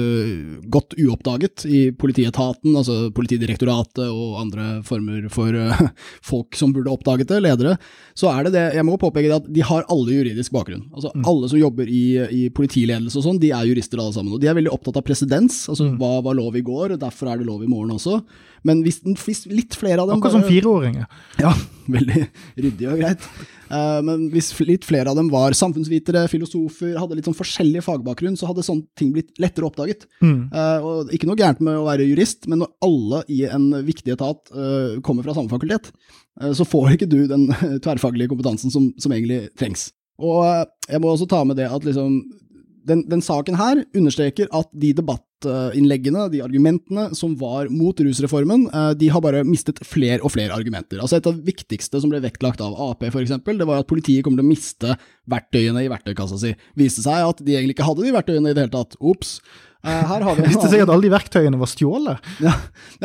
godt uoppdaget i politietaten, altså Politidirektoratet og andre former for folk som burde oppdaget det, ledere, så er det det Jeg må påpeke det at de har alle juridisk bakgrunn. Altså Alle som jobber i, i politiledelse og sånn, de er jurister alle sammen. Og de er veldig opptatt av presedens, altså hva var lov i går, og derfor er det lov i morgen også. Men hvis, hvis litt flere av dem Akkurat som fireåringer. ja, veldig ryddig og greit. Eh, men hvis litt flere av dem var samfunnsvitere, filosofer, hadde litt sånn forskjellig fagbakgrunn, så hadde sånne ting blitt lettere oppdaget. Eh, og ikke noe gærent med å være jurist, men når alle i en viktig etat eh, kommer fra samme fakultet, så får ikke du den tverrfaglige kompetansen som, som egentlig trengs. Og jeg må også ta med det at liksom den, den saken her understreker at de debattinnleggene, de argumentene som var mot rusreformen, eh, de har bare mistet flere og flere argumenter. Altså Et av de viktigste som ble vektlagt av Ap, for eksempel, det var at politiet kommer til å miste verktøyene i verktøykassa si. Viste seg at de egentlig ikke hadde de verktøyene i det hele tatt. Ops. Eh, Her har vi en annen- seg at alle de verktøyene var stjålet. ja,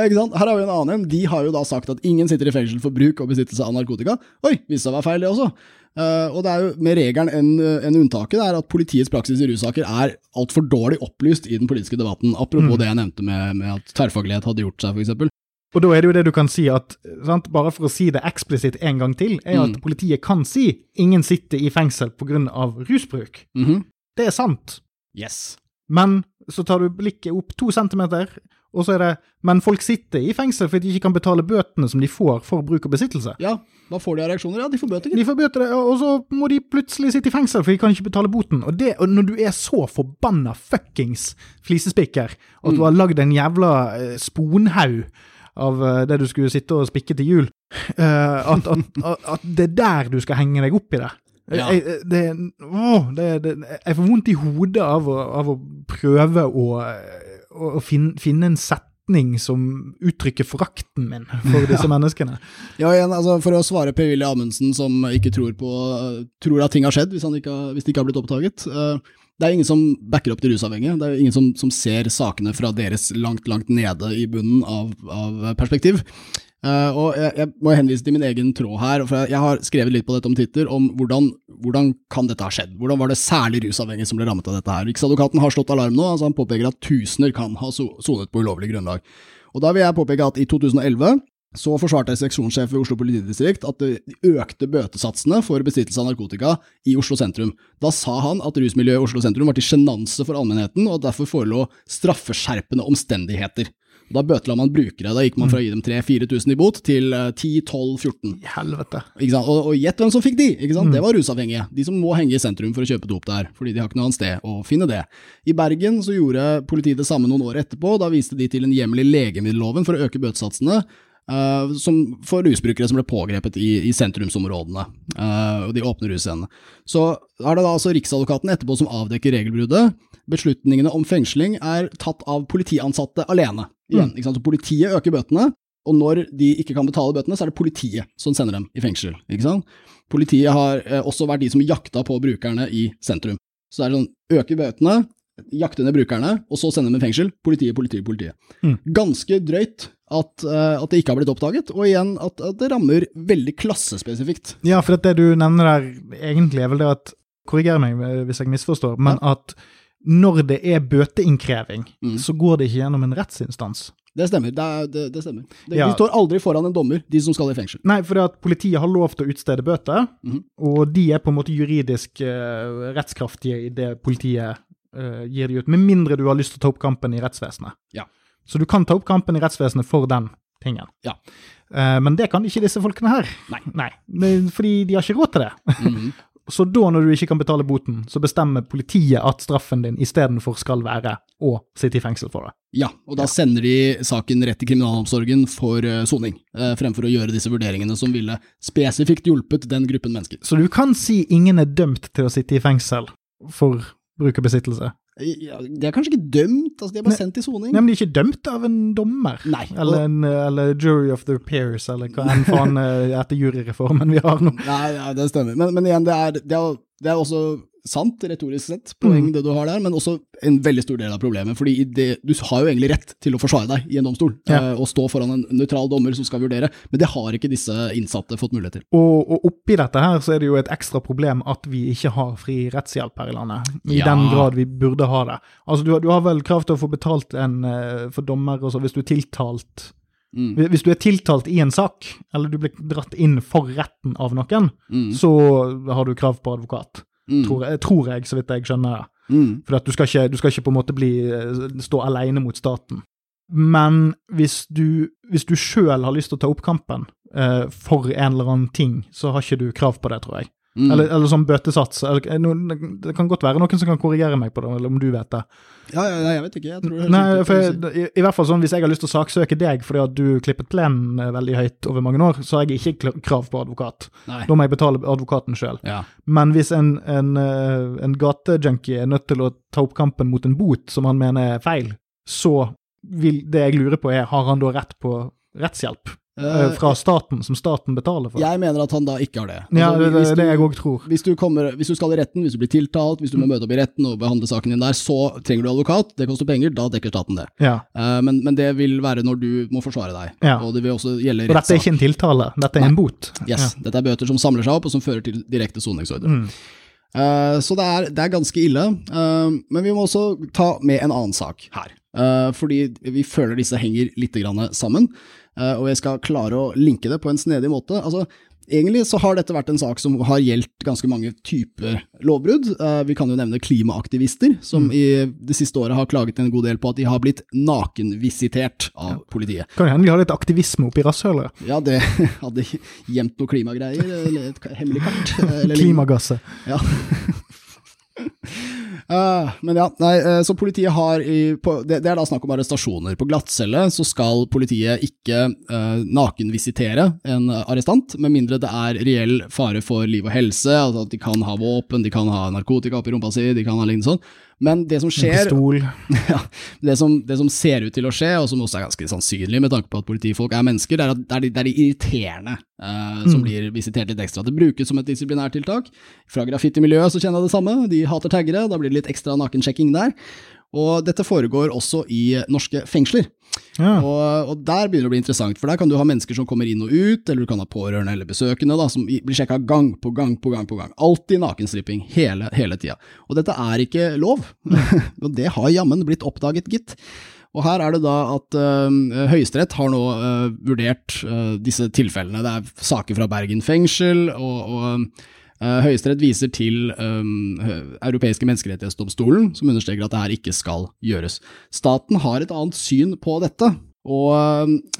ikke sant? Her har vi en annen en. De har jo da sagt at ingen sitter i fengsel for bruk og besittelse av narkotika. Oi, viste seg å være feil, det også. Uh, og det er jo med regelen enn en unntaket det er at politiets praksis i russaker er altfor dårlig opplyst i den politiske debatten. Apropos det jeg nevnte med, med at tverrfaglighet hadde gjort seg, f.eks. Og da er det jo det du kan si at, sant, bare for å si det eksplisitt en gang til, er at Mm. politiet kan si ingen sitter i fengsel pga. rusbruk. Mhm. Det er sant. Yes. Men så tar du blikket opp to centimeter, og så er det Men folk sitter i fengsel fordi de ikke kan betale bøtene som de får for bruk og besittelse. Ja, hva får de av reaksjoner? Ja, de får bøter. De får bøter, og så må de plutselig sitte i fengsel, for de kan ikke betale boten. Og, det, og når du er så forbanna fuckings flisespikker at du har lagd en jævla eh, sponhaug av eh, det du skulle sitte og spikke til jul, at, at, at, at det er der du skal henge deg opp i det. Ja. Jeg, det, å, det, det, jeg får vondt i hodet av å, av å prøve å, å, å finne, finne en setning som uttrykker forakten min for disse menneskene. Ja, igjen, altså For å svare Per-Willy Amundsen, som ikke tror på tror at ting har skjedd hvis, han ikke hvis det ikke har blitt oppdaget. eh, det er ingen som backer opp de rusavhengige. Det er ingen som, som ser sakene fra deres langt, langt nede i bunnen av, av perspektiv. Eh, og jeg, jeg må henvise til min egen tråd her, for jeg, har skrevet litt på dette om Twitter, om hvordan, hvordan kan dette ha skjedd? Hvordan var det særlig rusavhengige som ble rammet av dette her? Riksadvokaten har slått alarm nå, altså han påpeker at tusener kan ha sonet på ulovlig grunnlag. Og da vil jeg påpeke at i 2011 så forsvarte seksjonssjef ved Oslo politidistrikt at de økte bøtesatsene for besittelse av narkotika i Oslo sentrum. Da sa han at rusmiljøet i Oslo sentrum var til sjenanse for allmennheten, og at derfor forelå straffeskjerpende omstendigheter. Da bøtela man brukere. Da gikk man fra å gi dem 3000-4000 i bot til eh, 10-12-14. Helvete. Ikke sant? Og, gjett hvem som fikk de! Sant? Det var rusavhengige. De som må henge i sentrum for å kjøpe dop der, fordi de har ikke noe annet sted å finne det. I Bergen så gjorde politiet det samme noen år etterpå. Da viste de til en hjemmel i legemiddelloven for å øke bøtesatsene. Uh, som for rusbrukere som ble pågrepet i, i sentrumsområdene, uh, og de åpne russcenene. Så er det da altså Riksadvokaten etterpå som avdekker regelbruddet. Beslutningene om fengsling er tatt av politiansatte alene. Igjen, ikke sant? Så politiet øker bøtene, og når de ikke kan betale bøtene, så er det politiet som sender dem i fengsel. Politiet har eh, også vært de som jakta på brukerne i sentrum. Så det er sånn, øker bøtene, jakte ned brukerne, og så sende dem i fengsel. Politiet, politiet, politiet. Mm. Ganske drøyt at, eh, at det ikke har blitt oppdaget, og igjen at, at det rammer veldig klassespesifikt. Ja, for det du nevner der egentlig er vel det at Korriger meg hvis jeg misforstår, men at når det er bøteinnkreving, Mm. så går det ikke gjennom en rettsinstans. Det stemmer. Det, det, det stemmer. Det, Ja. De står aldri foran en dommer, de som skal i fengsel. Nei, fordi at politiet har lov til å utstede bøter, mm. og de er på en måte juridisk uh, rettskraftige i det politiet uh, gir de ut, med mindre du har lyst til å ta opp kampen i rettsvesenet. Ja. Så du kan ta opp kampen i rettsvesenet for den tingen. Ja. Uh, men det kan ikke disse folkene her. Nei. Nei. fordi de har ikke råd til det. Mhm. Så da, når du ikke kan betale boten, så bestemmer politiet at straffen din istedenfor skal være å sitte i fengsel for det. Ja, og da sender de saken rett til kriminalomsorgen for eh, soning, eh, fremfor å gjøre disse vurderingene som ville spesifikt hjulpet den gruppen mennesker. Så du kan si ingen er dømt til å sitte i fengsel for bruk og besittelse. Ja, de er kanskje ikke dømt, altså de er bare ne sendt i soning. Nei, men de er ikke dømt av en dommer. Nei, Eller, en, eller jury of their peers, eller hva enn faen eh, etter juryreformen vi har nå. Nei, ja, det stemmer. Men, men igjen, det er, det, er, det er også sant, retorisk sett, poeng Mm. det du har der, men også en veldig stor del av problemet. fordi det, du har jo egentlig rett til å forsvare deg i en domstol, Ja. eh, og stå foran en nøytral dommer som skal vurdere, men det har ikke disse innsatte fått mulighet til. Og, og oppi dette her så er det jo et ekstra problem at vi ikke har fri rettshjelp her i landet. I Ja. den grad vi burde ha det. Altså, du, du har vel krav til å få betalt en eh, for dommer og så hvis du er tiltalt Mm. Hvis du er tiltalt i en sak, eller du blir dratt inn for retten av noen, Mm. så har du krav på advokat. Mm. Tror, jeg, tror jeg, så vidt jeg skjønner det. Mm. For du, skal ikke, du skal ikke på en måte bli, eh, stå alene mot staten. Men hvis du, hvis du sjøl har lyst til å ta opp kampen eh, for en eller annen ting, så har ikke du krav på det, tror jeg. Mm. Eller, eller sånn bøtesats. Eller, eh, det kan godt være noen som kan korrigere meg på det, eller om du vet det. Ja, ja, jeg vet ikke. Jeg tror det Nei, for jeg, i, I hvert fall sånn, Hvis jeg har lyst til å saksøke deg fordi at du klippet plenen eh, veldig høyt over mange år, så har jeg ikke krav på advokat. Nei. Da må jeg betale advokaten sjøl. Ja. Men hvis en, en, eh, en gatejunkie er nødt til å ta opp kampen mot en bot som han mener er feil, så vil det jeg lurer på er, har han da rett på rettshjelp fra staten, som staten betaler for? Jeg mener at han da ikke har det. ja, Altså, det, det det du- jeg òg tror. Hvis du, kommer, hvis du skal i retten, hvis du blir tiltalt, hvis du må Mm. møte opp i retten og behandle saken din der, så trenger du advokat, det koster penger, da dekker staten det. Ja. Eh, men, men det vil være når du må forsvare deg, Ja. og det vil også gjelde Og dette er ikke en tiltale, dette er Nei. en bot. Yes, Dette er bøter som samler seg opp, og som fører til direkte soningsordre. Mm. Uh, så det er, det er ganske ille. uh, men vi må også ta med en annen sak her. Uh, fordi vi føler disse henger litt grann sammen, eh, og jeg skal klare å linke det på en snedig måte. Altså, egentlig så har dette vært en sak som har gjeldt ganske mange typer lovbrudd. Eh, vi kan jo nevne klimaaktivister, som Mm. i det siste året har klaget en god del på at de har blitt nakenvisitert av politiet. Kan hende de har litt aktivisme oppi rasshølet. Ja, det hadde gjemt noe klimagreier, eller et hemmelig kart. Klimagasset. Ja. Eh, men ja, nei, eh, så politiet har i, på, det, det er da snakk om arrestasjoner. På glattcelle så skal politiet ikke uh, nakenvisitere en arrestant, med mindre det er reell fare for liv og helse, altså at de kan ha våpen, de kan ha narkotika oppi rumpa si, de kan ha lignende sånn. Men det som skjer ja, det, som, det som ser ut til å skje, og som også er ganske sannsynlig med tanke på at politifolk er mennesker, det er, at det er, de, det er de irriterende eh, som Mm. blir visitert litt ekstra. Det brukes som et disiplinærtiltak. Fra graffitimiljøet så kjenner jeg det samme, de hater taggere, da blir det litt ekstra nakensjekking der. Og dette foregår også i norske fengsler. Ja. Og, og der begynner det å bli interessant, for der kan du ha mennesker som kommer inn og ut, eller du kan ha pårørende eller besøkende da, som blir sjekka gang på gang på gang på gang. Alltid nakenstripping, hele, hele tida. Og dette er ikke lov, og det har jammen blitt oppdaget, gitt. Og her er det da at øh, Høyesterett har nå øh, vurdert øh, disse tilfellene. Det er saker fra Bergen fengsel, og, og Høyesterett viser til um, Europeiske menneskerettighetsdomstolen, som understreker at det her ikke skal gjøres. Staten har et annet syn på dette. Og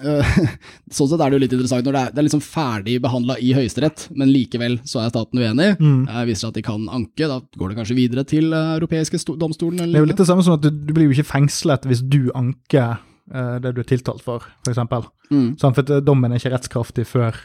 øh, Sånn sett er det jo litt interessant når det er, det er liksom ferdig behandla i Høyesterett, men likevel så er staten uenig. Mm. Jeg viser at de kan anke, da går det kanskje videre til europeiske domstolen. Det er jo litt det samme som at du, du blir jo ikke fengslet hvis du anker eh, det du er tiltalt for, for eksempel. mm, Sånn, for eh, dommen er ikke rettskraftig før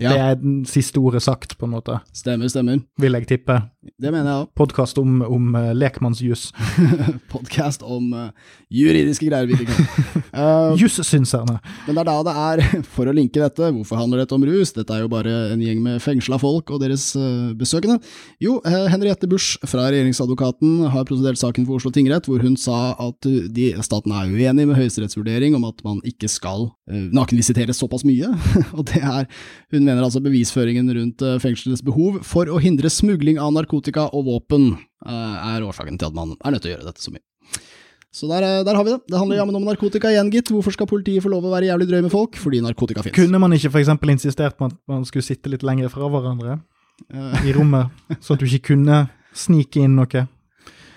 ja, det er den siste ordet sagt, på en måte. stemmer, stemmer. Vil jeg tippe. Det mener jeg òg. Podkast om, om uh, lekmannsjus. Podkast om uh, juridiske greier vi ikke kan. Uh, Jussynserne. Men det er da det er, for å linke dette, hvorfor handler dette om rus? Dette er jo bare en gjeng med fengsla folk og deres uh, besøkende. Jo, eh, Henriette Busch fra regjeringsadvokaten har prosedert saken for Oslo tingrett, hvor hun sa at de, staten er uenig med Høyesteretts vurdering om at man ikke skal nakenvisiteres såpass mye. og det er, Hun mener altså bevisføringen rundt fengselets behov for å hindre smugling av narkotika og våpen eh, er årsaken til at man er nødt til å gjøre dette så mye. Så der, eh, der har vi det. Det handler jammen om narkotika igjen, gitt. Hvorfor skal politiet få lov å være jævlig drøy med folk? Fordi narkotika fins. Kunne man ikke f.eks. insistert på at man skulle sitte litt lenger fra hverandre i rommet, så at du ikke kunne snike inn noe?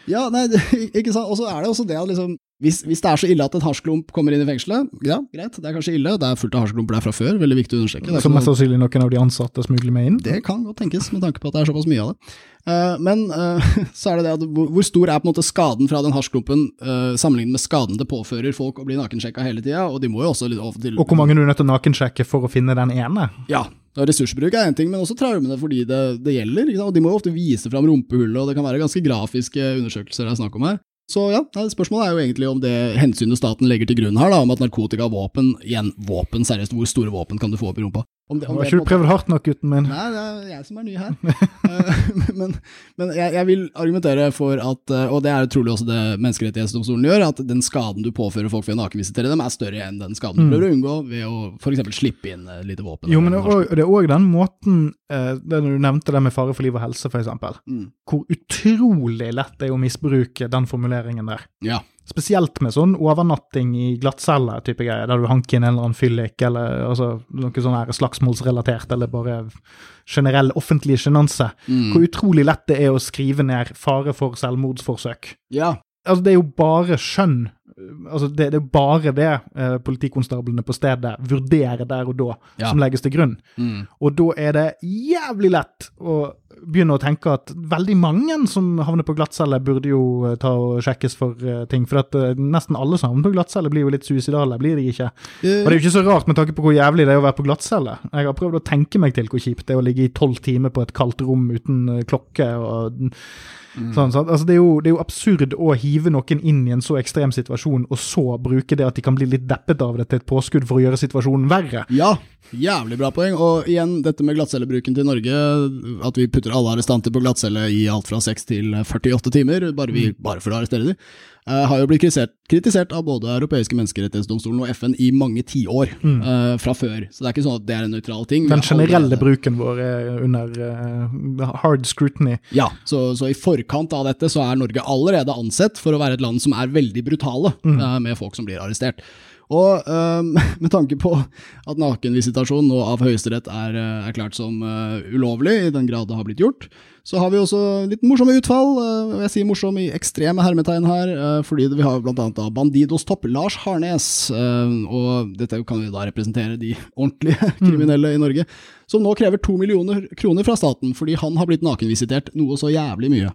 Ja, nei, ikke sant. Og så er det også det at liksom hvis, hvis det er så ille at en hasjklump kommer inn i fengselet, ja, greit, det er kanskje ille. Det er fullt av hasjklumper der fra før, veldig viktig å understreke. Er Som mest sannsynlig noen av de ansatte smugler med inn? det kan godt tenkes, med tanke på at det er såpass mye av det. Eh, men eh, så er det det at hvor, hvor stor er på en måte skaden fra den hasjklumpen uh, sammenlignet med skaden det påfører folk å bli nakensjekka hele tida, og de må jo også litt over til Og hvor mange du er nødt til å nakensjekke for å finne den ene? Ja, ressursbruk er en ting, men også traumene fordi det, det gjelder. Og de må jo ofte vise fram rumpehullet, og det kan være ganske grafiske undersøkelser det er snakk om her. Så ja, spørsmålet er jo egentlig om det hensynet staten legger til grunn her, da, om at narkotika, våpen, igjen våpen, seriøst, hvor store våpen kan du få opp i rumpa? Om det, om Har ikke du prøvd hardt nok, gutten min? Nei, det er jeg som er ny her. Eh, men men jeg, jeg vil argumentere for at, eh, og det er trolig også det Menneskerettighetsdomstolen gjør, at den skaden du påfører folk ved å nakenvisitere dem, er større enn den skaden du Mm. prøver å unngå ved å f.eks. slippe inn eh, lite våpen. Jo, men det er òg den måten det Du nevnte det med fare for liv og helse, eksempel. Mm. Hvor utrolig lett det er å misbruke den formuleringen der. Ja. Spesielt med sånn overnatting i glattcelle type greier, der du hanker inn en eller annen fyllik, eller altså, noe sånn her slagsmålsrelatert, eller bare generell offentlig sjenanse. Mm. Hvor utrolig lett det er å skrive ned fare for selvmordsforsøk. ja. Altså, det er jo bare skjønn. Altså, det, det er bare det eh, politikonstablene på stedet vurderer der og da, Ja. som legges til grunn. Mm. Og da er det jævlig lett å begynne å tenke at veldig mange som havner på glattcelle, burde jo eh, ta og sjekkes for eh, ting. For at eh, nesten alle som havner på glattcelle, blir jo litt suicidale, blir de ikke? Og det er jo ikke så rart med tanke på hvor jævlig det er å være på glattcelle. Jeg har prøvd å tenke meg til hvor kjipt det er å ligge i tolv timer på et kaldt rom uten klokke og Sånn, sånn. Altså, det, er jo, det er jo absurd å hive noen inn i en så ekstrem situasjon, og så bruke det at de kan bli litt deppet av det til et påskudd for å gjøre situasjonen verre. Ja, jævlig bra poeng. Og igjen, dette med glattcellebruken til Norge, at vi putter alle arrestanter på glattcelle i alt fra 6 til 48 timer, bare, vi, Mm. bare for å arrestere dem, uh, har jo blitt kritisert, kritisert av både Europeiske menneskerettighetsdomstolen og FN i mange tiår eh, fra før. Så det er ikke sånn at det er en nøytral ting. Mm. Den generelle bruken vår er under uh, hard scrutiny. Ja, så, så i forkant av dette så er Norge allerede ansett for å være et land som er veldig brutale Mm. eh, med folk som blir arrestert. Og um, med tanke på at nakenvisitasjon nå av Høyesterett er uh, erklært som uh, ulovlig, i den grad det har blitt gjort, så har vi også litt morsomme utfall. Uh, jeg sier morsom i ekstreme hermetegn her, fordi vi har annet da Bandidos topp Lars Harnes, og dette kan jo da representere de ordentlige kriminelle i Norge, som nå krever to millioner kroner fra staten fordi han har blitt nakenvisitert noe så jævlig mye.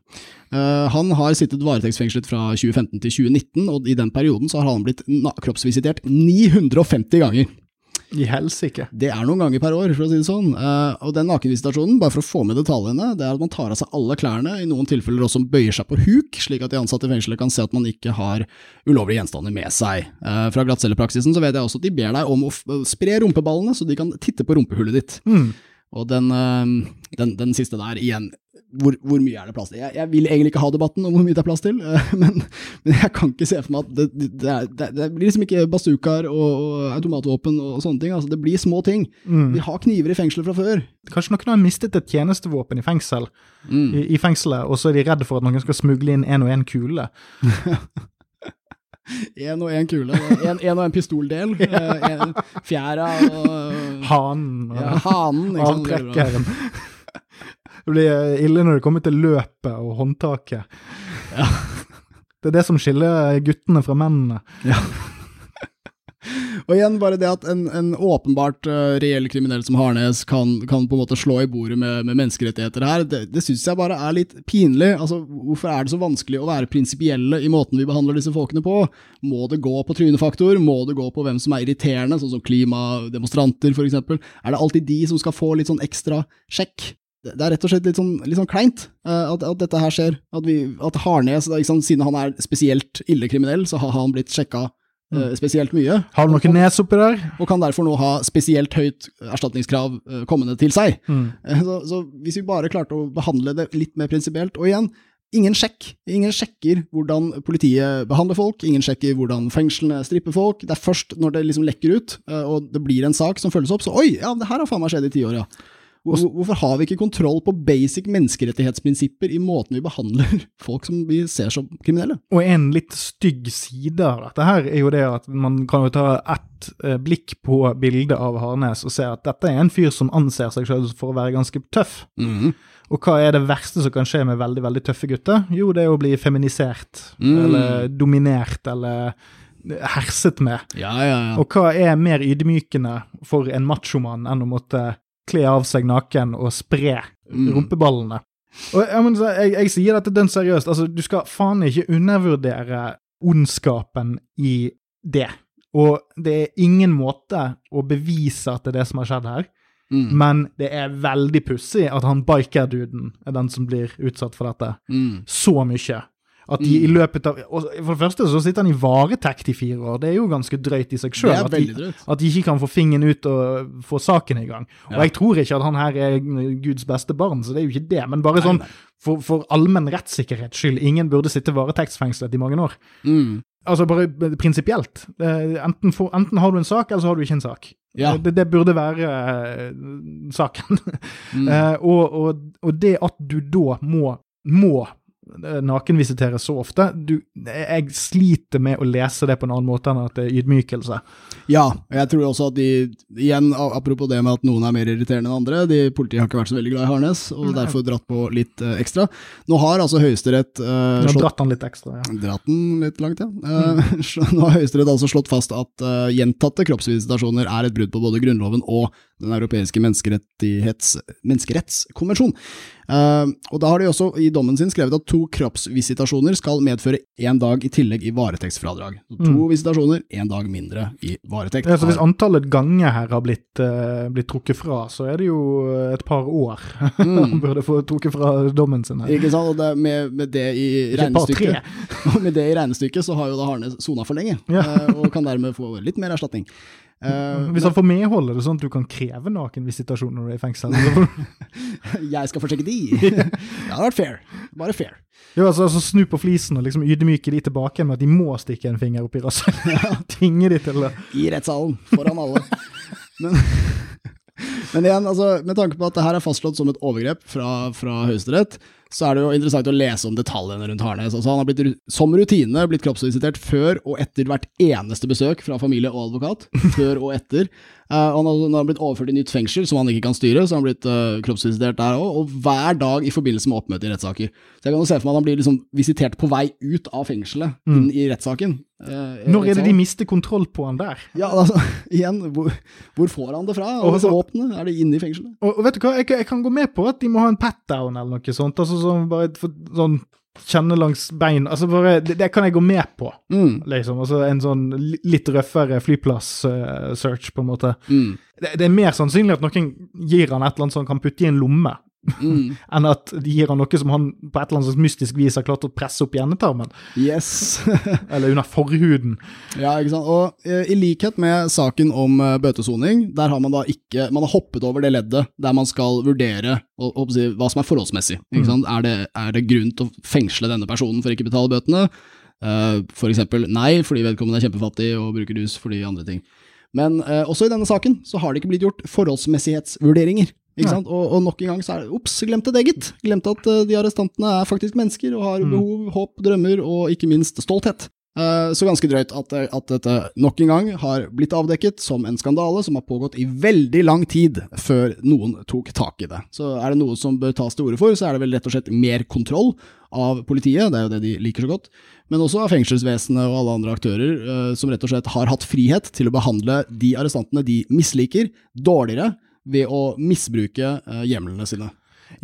Uh, han har sittet varetektsfengslet fra 2015 til 2019, og i den perioden så har han blitt kroppsvisitert 950 ganger. I helsike. Det er noen ganger per år, for å si det sånn. Uh, og den nakenvisitasjonen, bare for å få med detaljene, det er at man tar av seg alle klærne, i noen tilfeller også bøyer seg på huk, slik at de ansatte i fengselet kan se at man ikke har ulovlige gjenstander med seg. Uh, fra glattcellepraksisen så vet jeg også at de ber deg om å spre rumpeballene, så de kan titte på rumpehullet ditt. Mm. Og den, den, den, siste der, igjen, hvor, hvor, mye er det plass til? Jeg, jeg, vil egentlig ikke ha debatten om hvor mye det er plass til, men, men jeg kan ikke se for meg at det, det, det, det blir liksom ikke bazookaer og, og, automatvåpen og sånne ting. altså Det blir små ting. Mm. Vi har kniver i fengselet fra før. Kanskje noen har mistet et tjenestevåpen i fengsel, mm. i, i, fengselet, og så er de redde for at noen skal smugle inn en og en kule. Én og én kule. Én og en pistoldel. En, fjæra og Hanen. Ja, hanen. Avtrekkeren. Det blir eh, ille når det kommer til løpet og håndtaket. Ja. Det er det som skiller guttene fra mennene. Ja. Og igjen, bare det at en, en åpenbart uh, reell kriminell som Harnes kan, kan, på en måte slå i bordet med, med menneskerettigheter her, det, det syns jeg bare er litt pinlig. Altså, Hvorfor er det så vanskelig å være prinsipielle i måten vi behandler disse folkene på? Må det gå på trynefaktor? Må det gå på hvem som er irriterende, sånn som klimademonstranter f.eks.? Er det alltid de som skal få litt sånn ekstra sjekk? det er rett og slett litt sånn, litt sånn kleint uh, at, at, dette her skjer. At, vi, at Harnes, liksom, siden han er spesielt ille kriminell, så har han blitt sjekka spesielt mye. Har du noe nes oppi der? Og kan derfor nå ha spesielt høyt erstatningskrav uh, kommende til seg. Mm. Så, så, hvis vi bare klarte å behandle det litt mer prinsipielt Og igjen, ingen sjekk. Ingen sjekker hvordan politiet behandler folk, ingen sjekker hvordan fengslene stripper folk. Det er først når det liksom lekker ut, og det blir en sak som følges opp, så oi, ja, det her har faen meg skjedd i ti år, ja. Hvorfor har vi ikke kontroll på basic menneskerettighetsprinsipper i måten vi behandler folk som vi ser som kriminelle? Og en litt stygg side av dette her er jo det at man kan jo ta ett eh, blikk på bildet av Harnes og se at dette er en fyr som anser seg selv for å være ganske tøff. Mm. Og hva er det verste som kan skje med veldig, veldig tøffe gutter? Jo, det er å bli feminisert, mm. eller dominert, eller herset med. Ja, ja, ja. Og hva er mer ydmykende for en machomann enn å måtte kle av seg naken og spre mm. rumpeballene. Og jeg, men, jeg, jeg, sier dette dønn seriøst. altså Du skal faen ikke undervurdere ondskapen i det. Og det er ingen måte å bevise at det er det som har skjedd her. Mm. Men det er veldig pussig at han biker-duden er den som blir utsatt for dette. Mm. Så mye. At de i mm. løpet av For det første så sitter han i varetekt i fire år. Det er jo ganske drøyt i seg sjøl. At, de, at de ikke kan få fingeren ut og få saken i gang. Og ja. jeg tror ikke at han her er Guds beste barn, så det er jo ikke det. Men bare sånn for, for allmenn rettssikkerhets skyld. Ingen burde sitte varetektsfengslet i mange år. Mm. Altså bare prinsipielt. Enten, enten, har du en sak, eller så har du ikke en sak. Ja. Det, det, burde være uh, saken. mm. og, og, og, det at du da må, må nakenvisitere så ofte. Du, jeg sliter med å lese det på en annen måte enn at det er ydmykelse. Ja, og jeg tror også at de, igjen apropos det med at noen er mer irriterende enn andre, de Politiet har ikke vært så veldig glad i Harnes, og Nei. derfor dratt på litt uh, ekstra. Nå har altså Høyesterett uh, slått, Dratt han litt ekstra, ja. Dratt den litt langt, ja. Uh, mm. Nå har Høyesterett altså slått fast at gjentatte kroppsvisitasjoner er et brudd på både Grunnloven og Den europeiske menneskerettskonvensjon. Uh, og da har de også i dommen sin skrevet at to kroppsvisitasjoner skal medføre én dag i tillegg i varetektsfradrag. Så to mm. visitasjoner, én dag mindre i varetekt. Ja, så hvis antallet ganger her har blitt, uh, blitt, trukket fra, så er det jo et par år mm. han burde få trukket fra dommen sin her. Ikke sant, og det, med, med, det i regnestykket med det i regnestykket så har jo da Harne sona for lenge, ja. uh, og kan dermed få litt mer erstatning. Uh, Hvis han får medhold, er det sånn at du kan kreve nakenvisitasjon når du er i fengsel? jeg skal forsøke de! det hadde vært fair. Bare fair. Jo, altså, altså Snu på flisen og liksom ydmyke de tilbake med at de må stikke en finger opp i rasshølet. Tvinge de til det. I rettssalen, foran alle. Men Men igjen, altså, med tanke på at det her er fastslått som et overgrep fra, fra Høyesterett, så er det jo interessant å lese om detaljene rundt Harnes. Altså, han har blitt, som rutine blitt kroppsvisitert før og etter hvert eneste besøk fra familie og advokat. Før og etter. Uh, han, har, han har blitt overført i nytt fengsel som han ikke kan styre, så han har blitt uh, kroppsvisitert der òg. Og hver dag i forbindelse med oppmøte i rettssaker. Så jeg kan jo se for meg at han blir liksom visitert på vei ut av fengselet, inn i rettssaken. Uh, Når er det de mister kontroll på han der? Ja, altså, igjen, hvor, hvor får han det fra? Og og, våpenet? Er det inne i fengselet? Og, og vet du hva, jeg, jeg, kan gå med på at de må ha en pat-down eller noe sånt. altså sånn, bare sånn kjenne langs bein altså bare, det, det, kan jeg gå med på, Mm. liksom. Altså En sånn litt røffere flyplass-search, på en måte. Mm. Det, det, er mer sannsynlig at noen gir han et eller annet som han kan putte i en lomme, Mm. enn at de gir han noe som han på et eller annet mystisk vis har klart å presse opp i endetarmen. Yes. eller under forhuden. ja, ikke sant. Og eh, i likhet med saken om eh, bøtesoning, der har man da ikke Man har hoppet over det leddet der man skal vurdere og, og, hva som er forholdsmessig. Ikke sant? Er, det, er det grunn til å fengsle denne personen for ikke å betale bøtene? Uh, for eksempel nei, fordi vedkommende er kjempefattig og bruker rus fordi andre ting. Men uh, også i denne saken så har det ikke blitt gjort forholdsmessighetsvurderinger. Ikke sant? Og, og, nok en gang så er det ops, glemte det, gitt. Glemte at uh, de arrestantene er faktisk mennesker og har behov, håp, drømmer og ikke minst stolthet. Uh, så ganske drøyt at, at, dette nok en gang har blitt avdekket som en skandale som har pågått i veldig lang tid før noen tok tak i det. Så er det noe som bør tas til orde for, så er det vel rett og slett mer kontroll av politiet, det er jo det de liker så godt, men også av fengselsvesenet og alle andre aktører som rett og slett har hatt frihet til å behandle de arrestantene de misliker, dårligere ved å misbruke uh, hjemlene sine.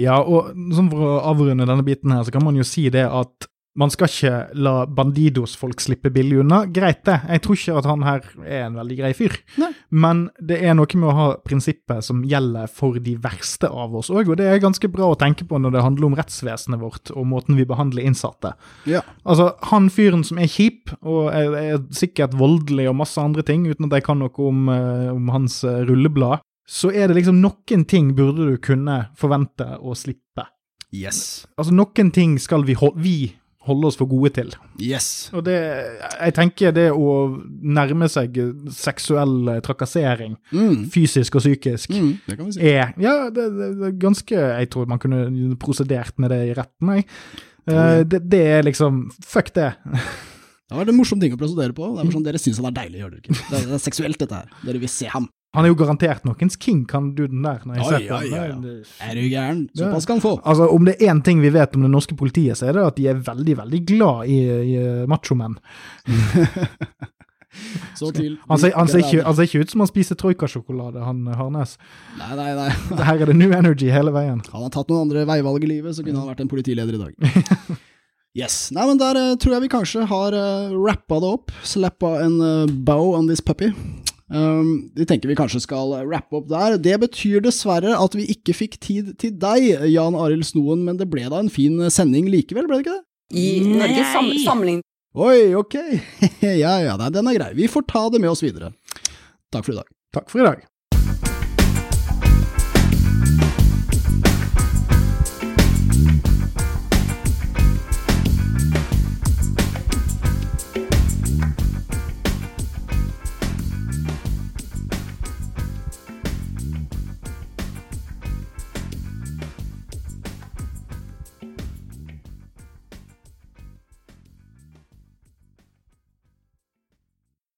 Ja, og for å avrunde denne biten her, så kan man jo si det at man skal ikke la Bandidos-folk slippe billig unna. Greit det, jeg tror ikke at han her er en veldig grei fyr. Nei. Men det er noe med å ha prinsippet som gjelder for de verste av oss òg, og det er ganske bra å tenke på når det handler om rettsvesenet vårt og måten vi behandler innsatte. Ja. Altså, han fyren som er kjip og er, er sikkert voldelig og masse andre ting, uten at jeg kan noe om, uh, om hans uh, rulleblad, så er det liksom noen ting burde du kunne forvente å slippe. Yes. Altså, noen ting skal vi, hold, vi holde oss for gode til. Yes. Og det, jeg tenker det å nærme seg seksuell trakassering, Mm. fysisk og psykisk, Mm, det kan vi si. er Ja, det, det, ganske Jeg tror man kunne prosedert med det i retten, jeg. Eh, det, det er liksom Fuck det. Det var en morsom ting å prosedere på. Det er sånn, Dere syns han er deilig, gjør dere ikke? Det er, det er seksuelt, dette her. Dere vil se ham. Han er jo garantert noens king, kan duden der. når jeg Oi, oi, han. oi, Er du gæren? Såpass skal han få. Altså, Om det er én ting vi vet om det norske politiet, så er det at de er veldig veldig glad i, i machomenn. Så til Han ser, han, ser ikke, han ser ikke ut som han spiser troikasjokolade, han Harnes. Nei, nei, nei. Her er det new energy hele veien. Hadde han tatt noen andre veivalg i livet, så kunne han vært en politileder i dag. Yes. Nei, men der eh, tror jeg vi kanskje har uh, rappa det opp. Slappa en uh, bow on this puppy. Um, vi tenker vi kanskje skal rappe opp der. Det betyr dessverre at vi ikke fikk tid til deg, Jan Arild Snoen, men det ble da en fin sending likevel, ble det ikke det? I Norge sam samling Oi, ok. ja ja, den er grei. Vi får ta det med oss videre. Takk for i dag. Takk for i dag.